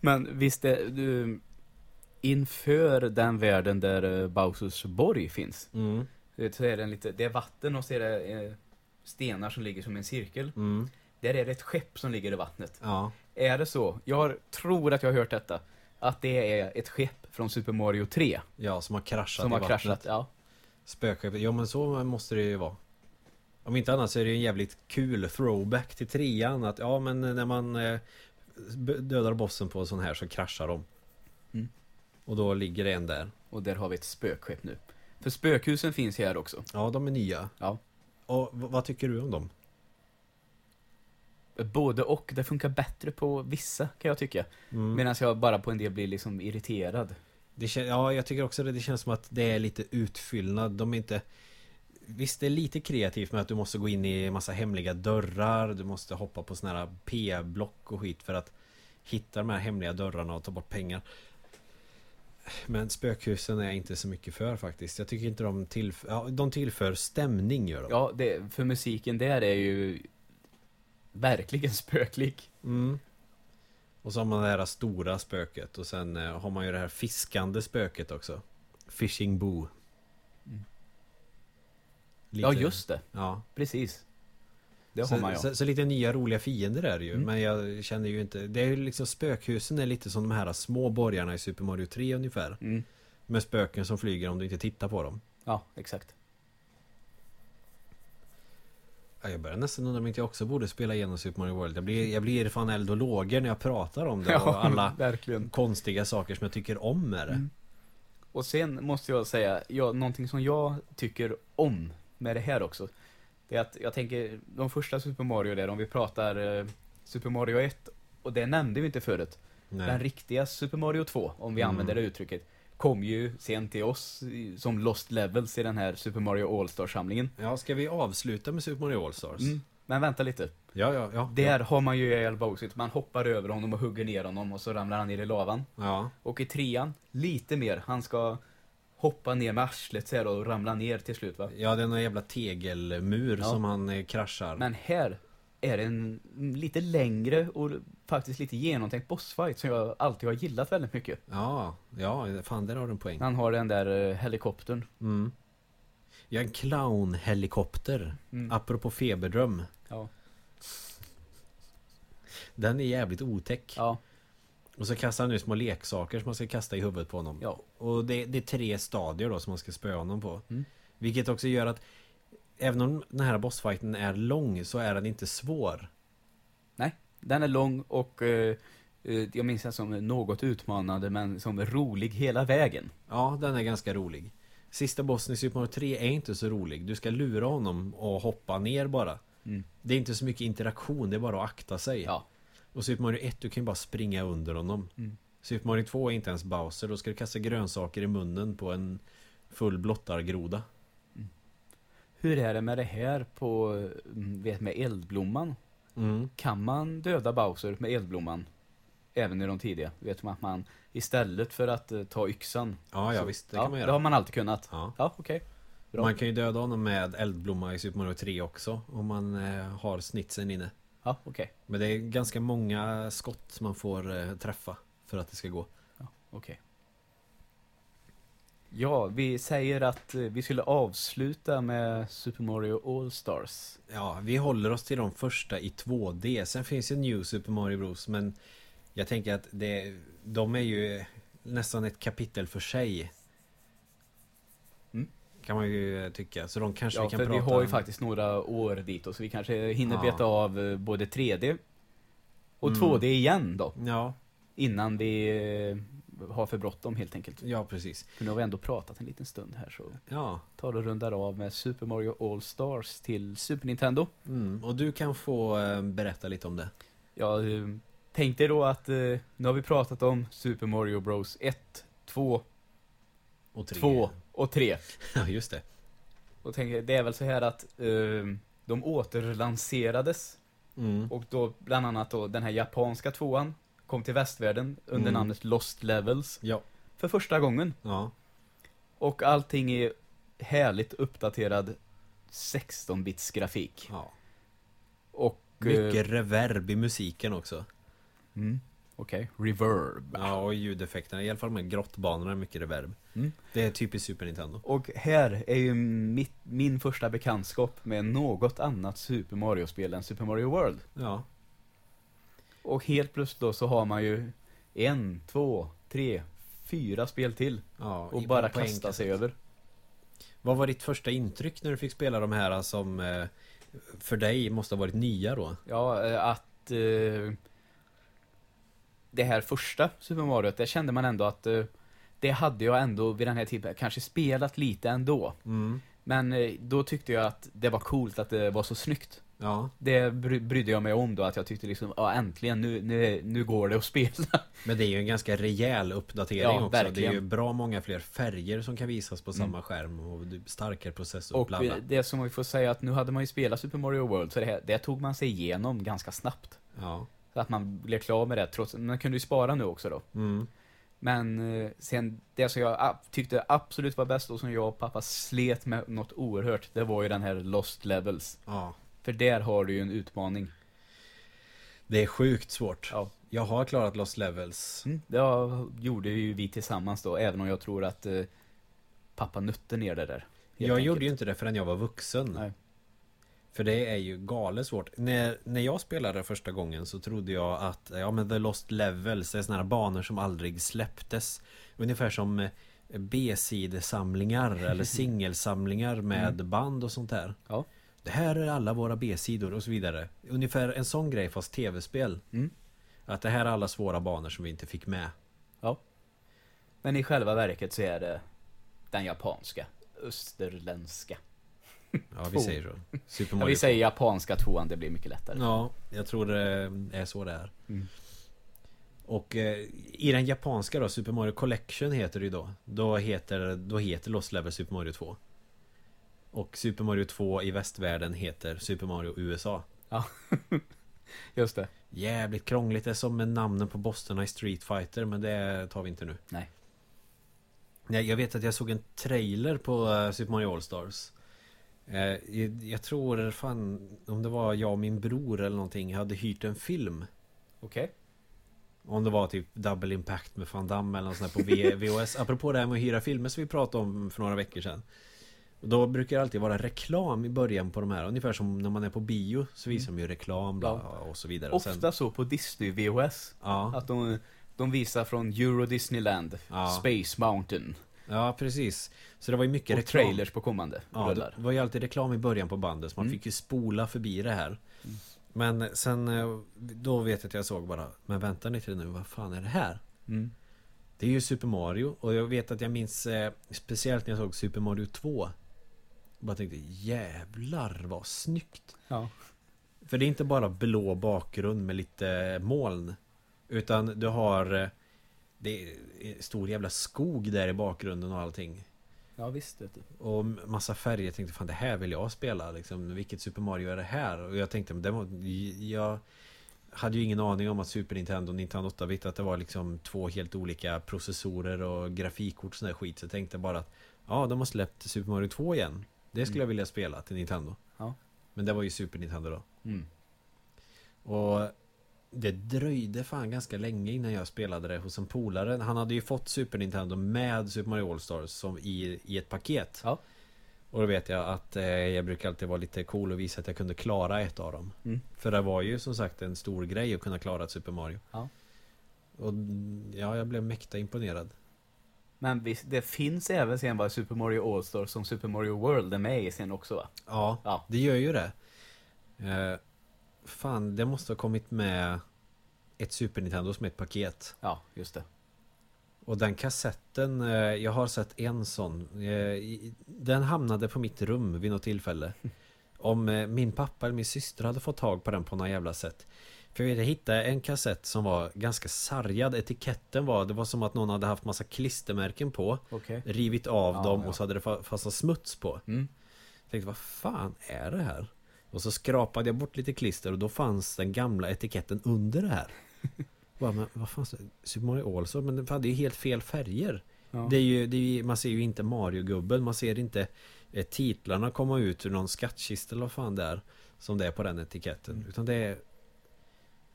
Men visst är du inför den världen där eh, Bowsers borg finns. Mm. Så är det, lite, det är vatten och så är det eh, stenar som ligger som en cirkel. Mm. Där är det ett skepp som ligger i vattnet. Ja. Är det så? Jag har, tror att jag har hört detta. Att det är ett skepp från Super Mario 3. ja, som har kraschat som i har vattnet. kraschat. Ja. Spökskeppet. Ja men så måste det ju vara. Om inte annat så är det ju en jävligt kul throwback till trean. Att ja men när man eh, dödar bossen på en sån här så kraschar de. Mm. Och då ligger det en där. Och där har vi ett spökskepp nu. För spökhusen finns här också. Ja de är nya. Ja. Och vad tycker du om dem? Både och. Det funkar bättre på vissa kan jag tycka. Mm. Medan jag bara på en del blir liksom irriterad. Det kän- ja jag tycker också det. Det känns som att det är lite utfyllnad. De är inte Visst det är lite kreativt med att du måste gå in i massa hemliga dörrar Du måste hoppa på såna här P-block och skit för att Hitta de här hemliga dörrarna och ta bort pengar Men spökhusen är jag inte så mycket för faktiskt Jag tycker inte de tillför ja, De tillför stämning gör de Ja, det, för musiken där är ju verkligen spöklik. mm. Och så har man det här stora spöket och sen eh, har man ju det här fiskande spöket också. Fishing Boo. Ja, just det. Ja. Precis. Det så, har man ja. så, så lite nya roliga fiender är det ju. Mm. Men jag känner ju inte... Det är ju liksom spökhusen är lite som de här små borgarna i Super Mario 3 ungefär. Mm. Med spöken som flyger om du inte tittar på dem. Ja, exakt. Ja, jag börjar nästan undra om inte jag också borde spela igenom Super Mario World. Jag blir, jag blir fan eld och lågor när jag pratar om det och alla verkligen. konstiga saker som jag tycker om med det. Mm. Och sen måste jag säga, ja, någonting som jag tycker om med det här också. Det är att jag tänker, de första Super Mario där, om vi pratar eh, Super Mario 1, och det nämnde vi inte förut. Nej. Den riktiga Super Mario 2, om vi Mm. använder det uttrycket, kom ju sen till oss som Lost Levels i den här Super Mario All-Star-samlingen. Ja, ska vi avsluta med Super Mario All-Stars? Mm. Men vänta lite. Ja, ja, ja. Där har man ju ihjäl Bowser. Man hoppar över honom och hugger ner honom och så ramlar han ner i lavan. Ja. Och i trean, lite mer. Han ska hoppa ner med arslet så här och ramla ner till slut va. Ja, det är någon jävla tegelmur Ja. som han eh, kraschar. Men här är det en lite längre och faktiskt lite genomtänkt bossfight som jag alltid har gillat väldigt mycket. Ja, ja, fan där har du en poäng. Han har den där eh, helikoptern. Mm. Ja, en clownhelikopter. Mm. Apropå feberdröm. Ja. Den är jävligt otäck. Ja, Och så kastar han nu små leksaker som man ska kasta i huvudet på honom. ja. Och det, det är tre stadier då som man ska spöa honom på. Mm. Vilket också gör att Även om den här bossfighten är lång så är den inte svår. Den är lång och eh, eh, jag minns den som något utmanande men som rolig hela vägen. Ja, den är ganska rolig. Sista bossen i Super Mario 3 är inte så rolig. Du ska lura honom och hoppa ner bara. Mm. Det är inte så mycket interaktion, det är bara att akta sig. Ja. Och Super Mario 1, du kan ju bara springa under honom. Mm. Super Mario 2 är inte ens Bowser, då ska du kasta grönsaker i munnen på en full blottargroda. Hur är det med det här på, mm, vet med eldblomman? Mm. Kan man döda Bowser med eldblomman? Även i de tidiga. Vet man att man istället för att eh, ta yxan. Ja, ja så- visst, det ja, kan man Det göra. har man alltid kunnat. Ja. Ja, okej. Bra. Man kan ju döda honom med eldblomma i Super Mario 3 också, om man eh, har snitsen inne. Ja, okej. Men det är ganska många skott man får eh, träffa för att det ska gå. Okej. Ja, vi säger att eh, vi skulle avsluta med Super Mario All-Stars. Ja, vi håller oss till de första i 2D. Sen finns ju New Super Mario Bros. Men jag tänker att det, de är ju nästan ett kapitel för sig. Mm. Kan man ju tycka. Så de kanske Ja, vi kan för prata vi har ju om. faktiskt några år dit och så vi kanske hinner Ja. beta av eh, både 3D och Mm. 2D igen då. Ja, Innan vi eh, har för bråttom helt enkelt. ja precis. För nu har vi ändå pratat en liten stund här så Ja, tar och rundar av med Super Mario All-Stars till Super Nintendo. mm. och du kan få eh, berätta lite om det. Jag eh, tänkte då att eh, nu har vi pratat om Super Mario Bros 1, 2, Och tre. 2 och 3. Ja, just det. Och tänker, det är väl så här att eh, de återlanserades Mm. och då bland annat då den här japanska tvåan kom till västvärlden under Mm. namnet Lost Levels Ja. för första gången. Ja. Och allting är härligt uppdaterad 16-bits grafik. ja. Och... eh, Mycket reverb i musiken också. Mm, Okej, reverb. Ja, och ljudeffekterna. I alla fall med grottbanorna är mycket reverb. Mm. Det är typiskt Super Nintendo. Och här är ju mitt, min första bekantskap med något annat Super Mario-spel än Super Mario World. Ja. Och helt plötsligt då så har man ju en, två, tre, fyra spel till. ja Och bara kasta sig över. Vad var ditt första intryck när du fick spela de här som eh, för dig måste ha varit nya då? Ja, eh, att eh, det här första Super Mario, det kände man ändå att eh, det hade jag ändå vid den här tiden kanske spelat lite ändå. Mm. Men eh, då tyckte jag att det var coolt att det var så snyggt. Ja, Det bry- brydde jag mig om då, att jag tyckte liksom, ja äntligen, nu, nu, nu går det att spela. men det är ju en ganska rejäl uppdatering Ja, också. Det är verkligen. ju bra många fler färger som kan visas på Mm. samma skärm och starkare processor Och bla bla. det som vi får säga att nu hade man ju spelat Super Mario World, så det, här, det tog man sig igenom ganska snabbt. Ja. Så att man blev klar med det, trots man kunde ju spara nu också då. Mm. Men eh, sen, det som jag tyckte absolut var bäst och som jag och pappa slet med något oerhört, det var ju den här Lost Levels. ja. För där har du ju en utmaning. Det är sjukt svårt. Ja. Jag har klarat Lost Levels. Mm, det gjorde ju vi tillsammans då, även om jag tror att eh, pappa nötte ner det där. Jag enkelt. gjorde ju inte det förrän jag var vuxen. Nej. För det är ju galet svårt. När, när jag spelade första gången så trodde jag att ja, men The Lost Levels är såna här banor som aldrig släpptes. Ungefär som eh, B-sidesamlingar eller singelsamlingar med band och sånt där. Ja. Det här är alla våra B-sidor och så vidare. Ungefär en sån grej fast tv-spel. Mm. Att det här är alla svåra banor som vi inte fick med. Ja. Men i själva verket så är det den japanska, österländska. Ja, vi säger så. Super Ja, Mario vi säger japanska tvåan, det blir mycket lättare. Ja, jag tror det är så det är. Mm. Och eh, i den japanska då, Super Mario Collection heter det ju då. Då heter, då heter Lost Level Super Mario 2. Och Super Mario 2 i västvärlden heter Super Mario USA. Just det. Jävligt krångligt, det är som med namnen på bossarna i Street Fighter men det tar vi inte nu. Nej. Nej, jag vet att jag såg en trailer på eh, Super Mario All-Stars. Eh, jag, tror fan, om det var jag och min bror eller någonting, hade hyrt en film. Okej. Om det var typ Double Impact med Van Damme eller något sånt där på VHS Apropå det här med att hyra filmer som vi pratade om för några veckor sedan Då brukar det alltid vara reklam i början på de här Ungefär som när man är på bio Så visar de ju reklam bla, och så vidare och Mm. Ofta så på Disney VHS. ja, Att de, de visar från Euro Disneyland, Ja. Space Mountain ja, precis Så det var ju mycket och reklam trailers på kommande Ja, rullar. det var ju alltid reklam i början på bandet Så man Mm. fick ju spola förbi det här Men sen eh, Då vet jag att jag såg bara Men vänta lite nu, vad fan är det här? Mm. Det är ju Super Mario och jag vet att jag minns eh, Speciellt när jag såg Super Mario 2 Bara tänkte jävlar vad snyggt Ja. För det är inte bara blå bakgrund med lite moln Utan du har eh, Det är stor jävla skog där i bakgrunden och allting ja, visst vet du. Och massa färger, jag tänkte fan det här vill jag spela liksom Vilket Super Mario är det här? Och jag tänkte, men det var, jag hade ju ingen aning om att Super Nintendo och Nintendo 8-bit Att det var liksom två helt olika processorer och grafikkort och sån där skit Så jag tänkte bara att Ja, de har släppt Super Mario 2 igen Det skulle jag vilja spela till Nintendo Ja. Men det var ju Super Nintendo då Mm. Och det dröjde fan ganska länge innan jag spelade det hos en polare Han hade ju fått Super Nintendo med Super Mario All-Stars som i, i ett paket Ja. Och då vet jag att eh, jag brukar alltid vara lite cool och visa att jag kunde klara ett av dem Mm. För det var ju som sagt en stor grej att kunna klara ett Super Mario Ja. Och ja, jag blev mäkta imponerad Men visst, det finns även sen bara Super Mario All-Stars som Super Mario World är med i sen också va? Ja, Ja. det gör ju det eh, Fan, det måste ha kommit med ett Super Nintendo som ett paket Ja, just det. Och den kassetten, eh, jag har sett en sån eh, Den hamnade på mitt rum vid något tillfälle Om eh, min pappa eller min syster hade fått tag på den på något jävla sätt För jag, hittade en kassett som var ganska sargad Etiketten var, det var som att någon hade haft massa klistermärken på Okej. Rivit av Ja, dem ja. och så hade det fa- fastnat smuts på Mm. Jag tänkte, vad fan är det här? Och så skrapade jag bort lite klister och då fanns den gamla etiketten under det här Bara, men vad fan, Super Mario All-Stars, men det hade ju helt fel färger Ja. det är ju, det är ju, man ser ju inte Mario-gubben, man ser inte eh, titlarna komma ut ur någon skattkista eller vad fan det är Som det är på den etiketten, Mm. utan det är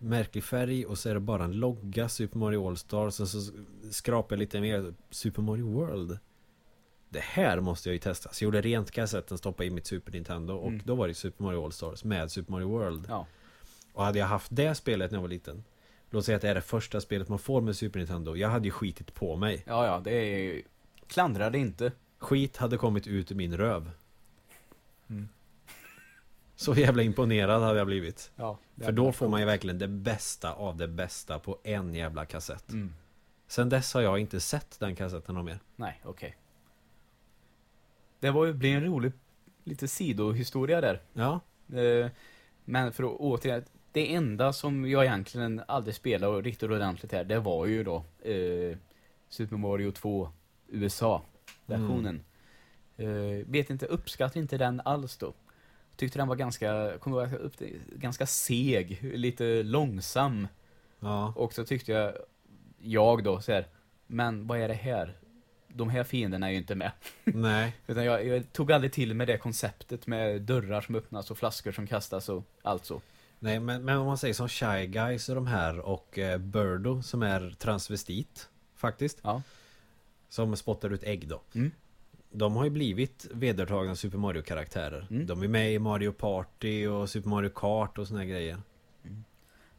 Märklig färg och så är det bara en logga Super Mario All-Stars Sen så skrapar jag lite mer Super Mario World Det här måste jag ju testa Så jag gjorde rent kassetten, stoppade i mitt Super Nintendo och Mm. då var det Super Mario All-Stars med Super Mario World Ja. Och hade jag haft det spelet när jag var liten Låt säga att det är det första spelet man får med Super Nintendo Jag hade ju skitit på mig ja, ja, det är ju... Klandra det inte. Skit hade kommit ut ur min röv Mm. Så jävla imponerad hade jag blivit Ja. För då får man ju verkligen det bästa av det bästa på en jävla kassett Mm. Sen dess har jag inte sett den kassetten någon mer Nej, okej. Det var ju, blir en rolig, lite sidohistoria där. Ja, Eh, Men för att återigen, det enda som jag egentligen aldrig spelade riktigt ordentligt här, det var ju då eh, Super Mario 2 USA-versionen. Eh, vet inte, uppskattar inte den alls då. Tyckte den var ganska, kommer jag upp det, ganska seg, lite långsam. ja, Och så tyckte jag, jag då, så här, men vad är det här? De här fienderna är ju inte med. nej Utan jag, jag tog aldrig till med det konceptet med dörrar som öppnas och flaskor som kastas och allt så. Nej men, men om man säger som Shy Guys och de här och eh, Birdo som är transvestit Faktiskt Ja. Som spottar ut ägg då Mm. De har ju blivit vedertagna Super Mario-karaktärer Mm. De är med i Mario Party och Super Mario Kart och såna grejer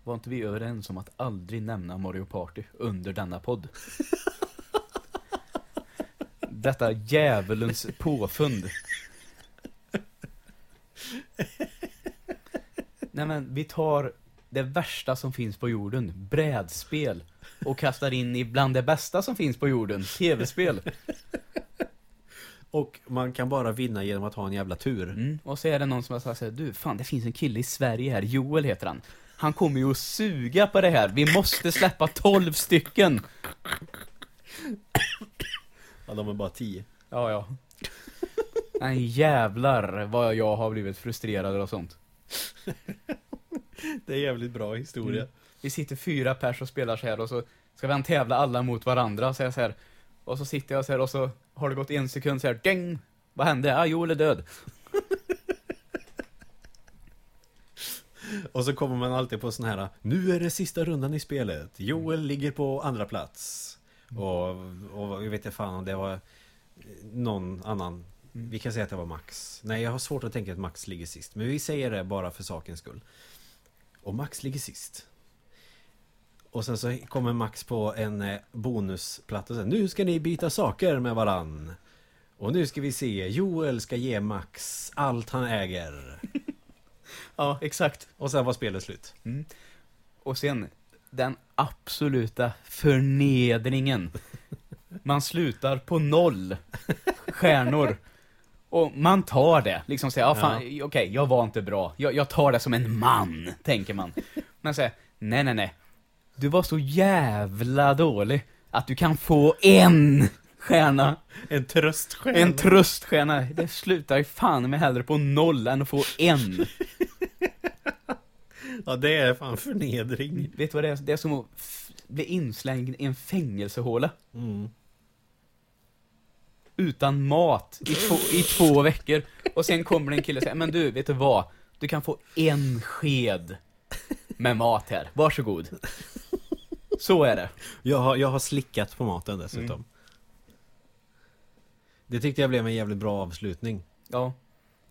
Var inte vi överens om att aldrig nämna Mario Party under denna podd? Detta djävulens påfund. Nej men, vi tar det värsta som finns på jorden, brädspel, och kastar in i bland det bästa som finns på jorden, tv-spel. Och man kan bara vinna genom att ha en jävla tur Mm. Och så är det någon som har sagt du, fan det finns en kille i Sverige här, Joel heter han. Han kommer ju att suga på det här, vi måste släppa 12 stycken. Ja de är bara 10 Ja, ja. Nej jävlar vad jag har blivit frustrerad och sånt. Det är jävligt bra historia Mm. Vi sitter fyra pers och spelar så här och så ska vi tävla alla mot varandra, så jag så här. Och så sitter jag så här och så har det gått en sekund så här, ding! Vad hände? Ah, Joel är död. Och så kommer man alltid på sån här Nu är det sista rundan i spelet. Joel ligger på andra plats. Och, och jag vet inte fan om det var Någon annan. Vi kan säga att det var Max. Nej jag har svårt att tänka att Max ligger sist. Men vi säger det bara för sakens skull. Och Max ligger sist Och sen så kommer Max på en eh, bonusplatta och säger Nu ska ni byta saker med varann Och nu ska vi se Joel ska ge Max allt han äger Ja, exakt. Och sen var spelet slut Och sen, den absoluta förnedringen. Man slutar på noll stjärnor. Och man tar det, liksom säger, ja fan, okej, jag var inte bra. Jag, jag tar det som en man, tänker man. Men säger, nej nej nej. Du var så jävla dålig att du kan få en stjärna. En tröststjärna En tröststjärna. Det slutar ju fan med hellre på noll än att få en. Ja det är fan förnedring Vet du vad det är? Det är som att bli inslängd i en fängelsehåla. mm. utan mat i två, i två veckor. Och sen kommer det en kille och säger, men du, vet du vad? Du kan få en sked med mat här. Varsågod. Så är det. jag, har, jag har slickat på maten dessutom Mm. Det tyckte jag blev en jävligt bra avslutning Ja.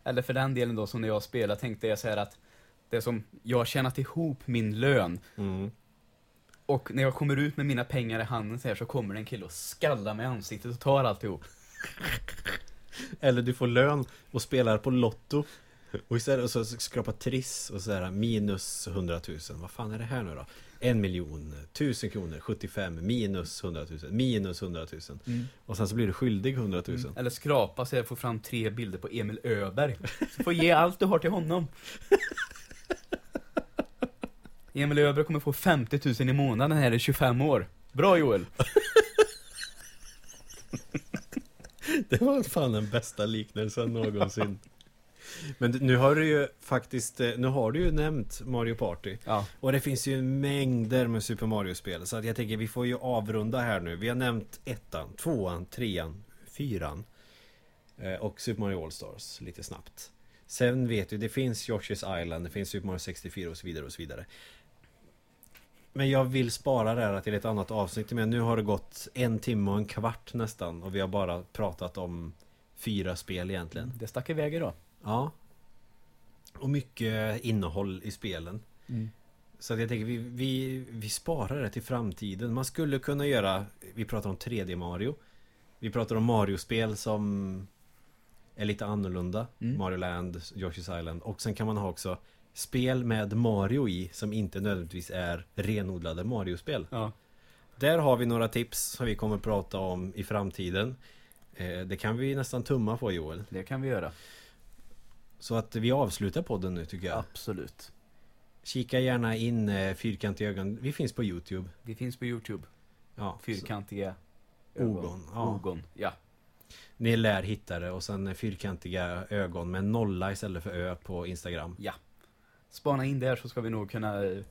Eller för den delen då, som när jag spelar, tänkte jag så här att det som, jag har tjänat ihop min lön. mm. Och när jag kommer ut med mina pengar i handen så här så kommer det en kille och skallar mig i ansiktet och tar alltihop. Eller du får lön och spelar på Lotto Och istället så skrapa Triss och sådär minus 100 000 Vad fan är det här nu då? En miljon, tusen kronor, 75, minus 100 000, minus 100 000 Mm. Och sen så blir du skyldig 100 000 Eller skrapa så jag får fram tre bilder på Emil Öberg. Så får ge allt du har till honom. Emil Öberg kommer få 50 000 i månaden här i 25 år. Bra Joel! Det var fan den bästa liknelsen någonsin Men nu har du ju faktiskt, eh, nu har du ju nämnt Mario Party. Ja. Och det finns ju mängder med Super Mario-spel. Så att jag tänker vi får ju avrunda här nu. Vi har nämnt ettan, tvåan, trean, fyran eh, Och Super Mario All-Stars lite snabbt. Sen vet du, det finns Yoshi's Island, det finns Super Mario 64 och så vidare och så vidare. Men jag vill spara det här till ett annat avsnitt. Men nu har det gått en timme och en kvart nästan Och vi har bara pratat om fyra spel egentligen. Det stack iväg idag. Ja Och mycket innehåll i spelen så att jag tänker vi, vi, vi sparar det till framtiden. Man skulle kunna göra, vi pratar om 3D Mario. Vi pratar om Mario-spel som är lite annorlunda. Mm. Mario Land, Yoshi's Island. Och sen kan man ha också spel med Mario i som inte nödvändigtvis är renodlade Mario-spel. Ja. Där har vi några tips som vi kommer prata om i framtiden. Eh, Det kan vi nästan tumma på Joel. Det kan vi göra. Så att vi avslutar podden nu tycker jag. Absolut. Kika gärna in eh, Fyrkantiga ögon. Vi finns på Youtube. Vi finns på Youtube. Ja, så Fyrkantiga Ogon, ja. Ogon, ja. Ni lär hitta det och sen fyrkantiga ögon med nolla istället för ö på Instagram. Ja. Spana in där så ska vi nog kunna eh,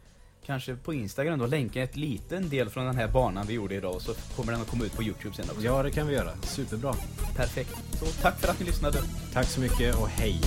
Kanske på Instagram då länka ett liten del från den här banan vi gjorde idag så kommer den att komma ut på Youtube sen också. Ja, det kan vi göra. Superbra. Perfekt. Så tack för att ni lyssnade. Tack så mycket och hej!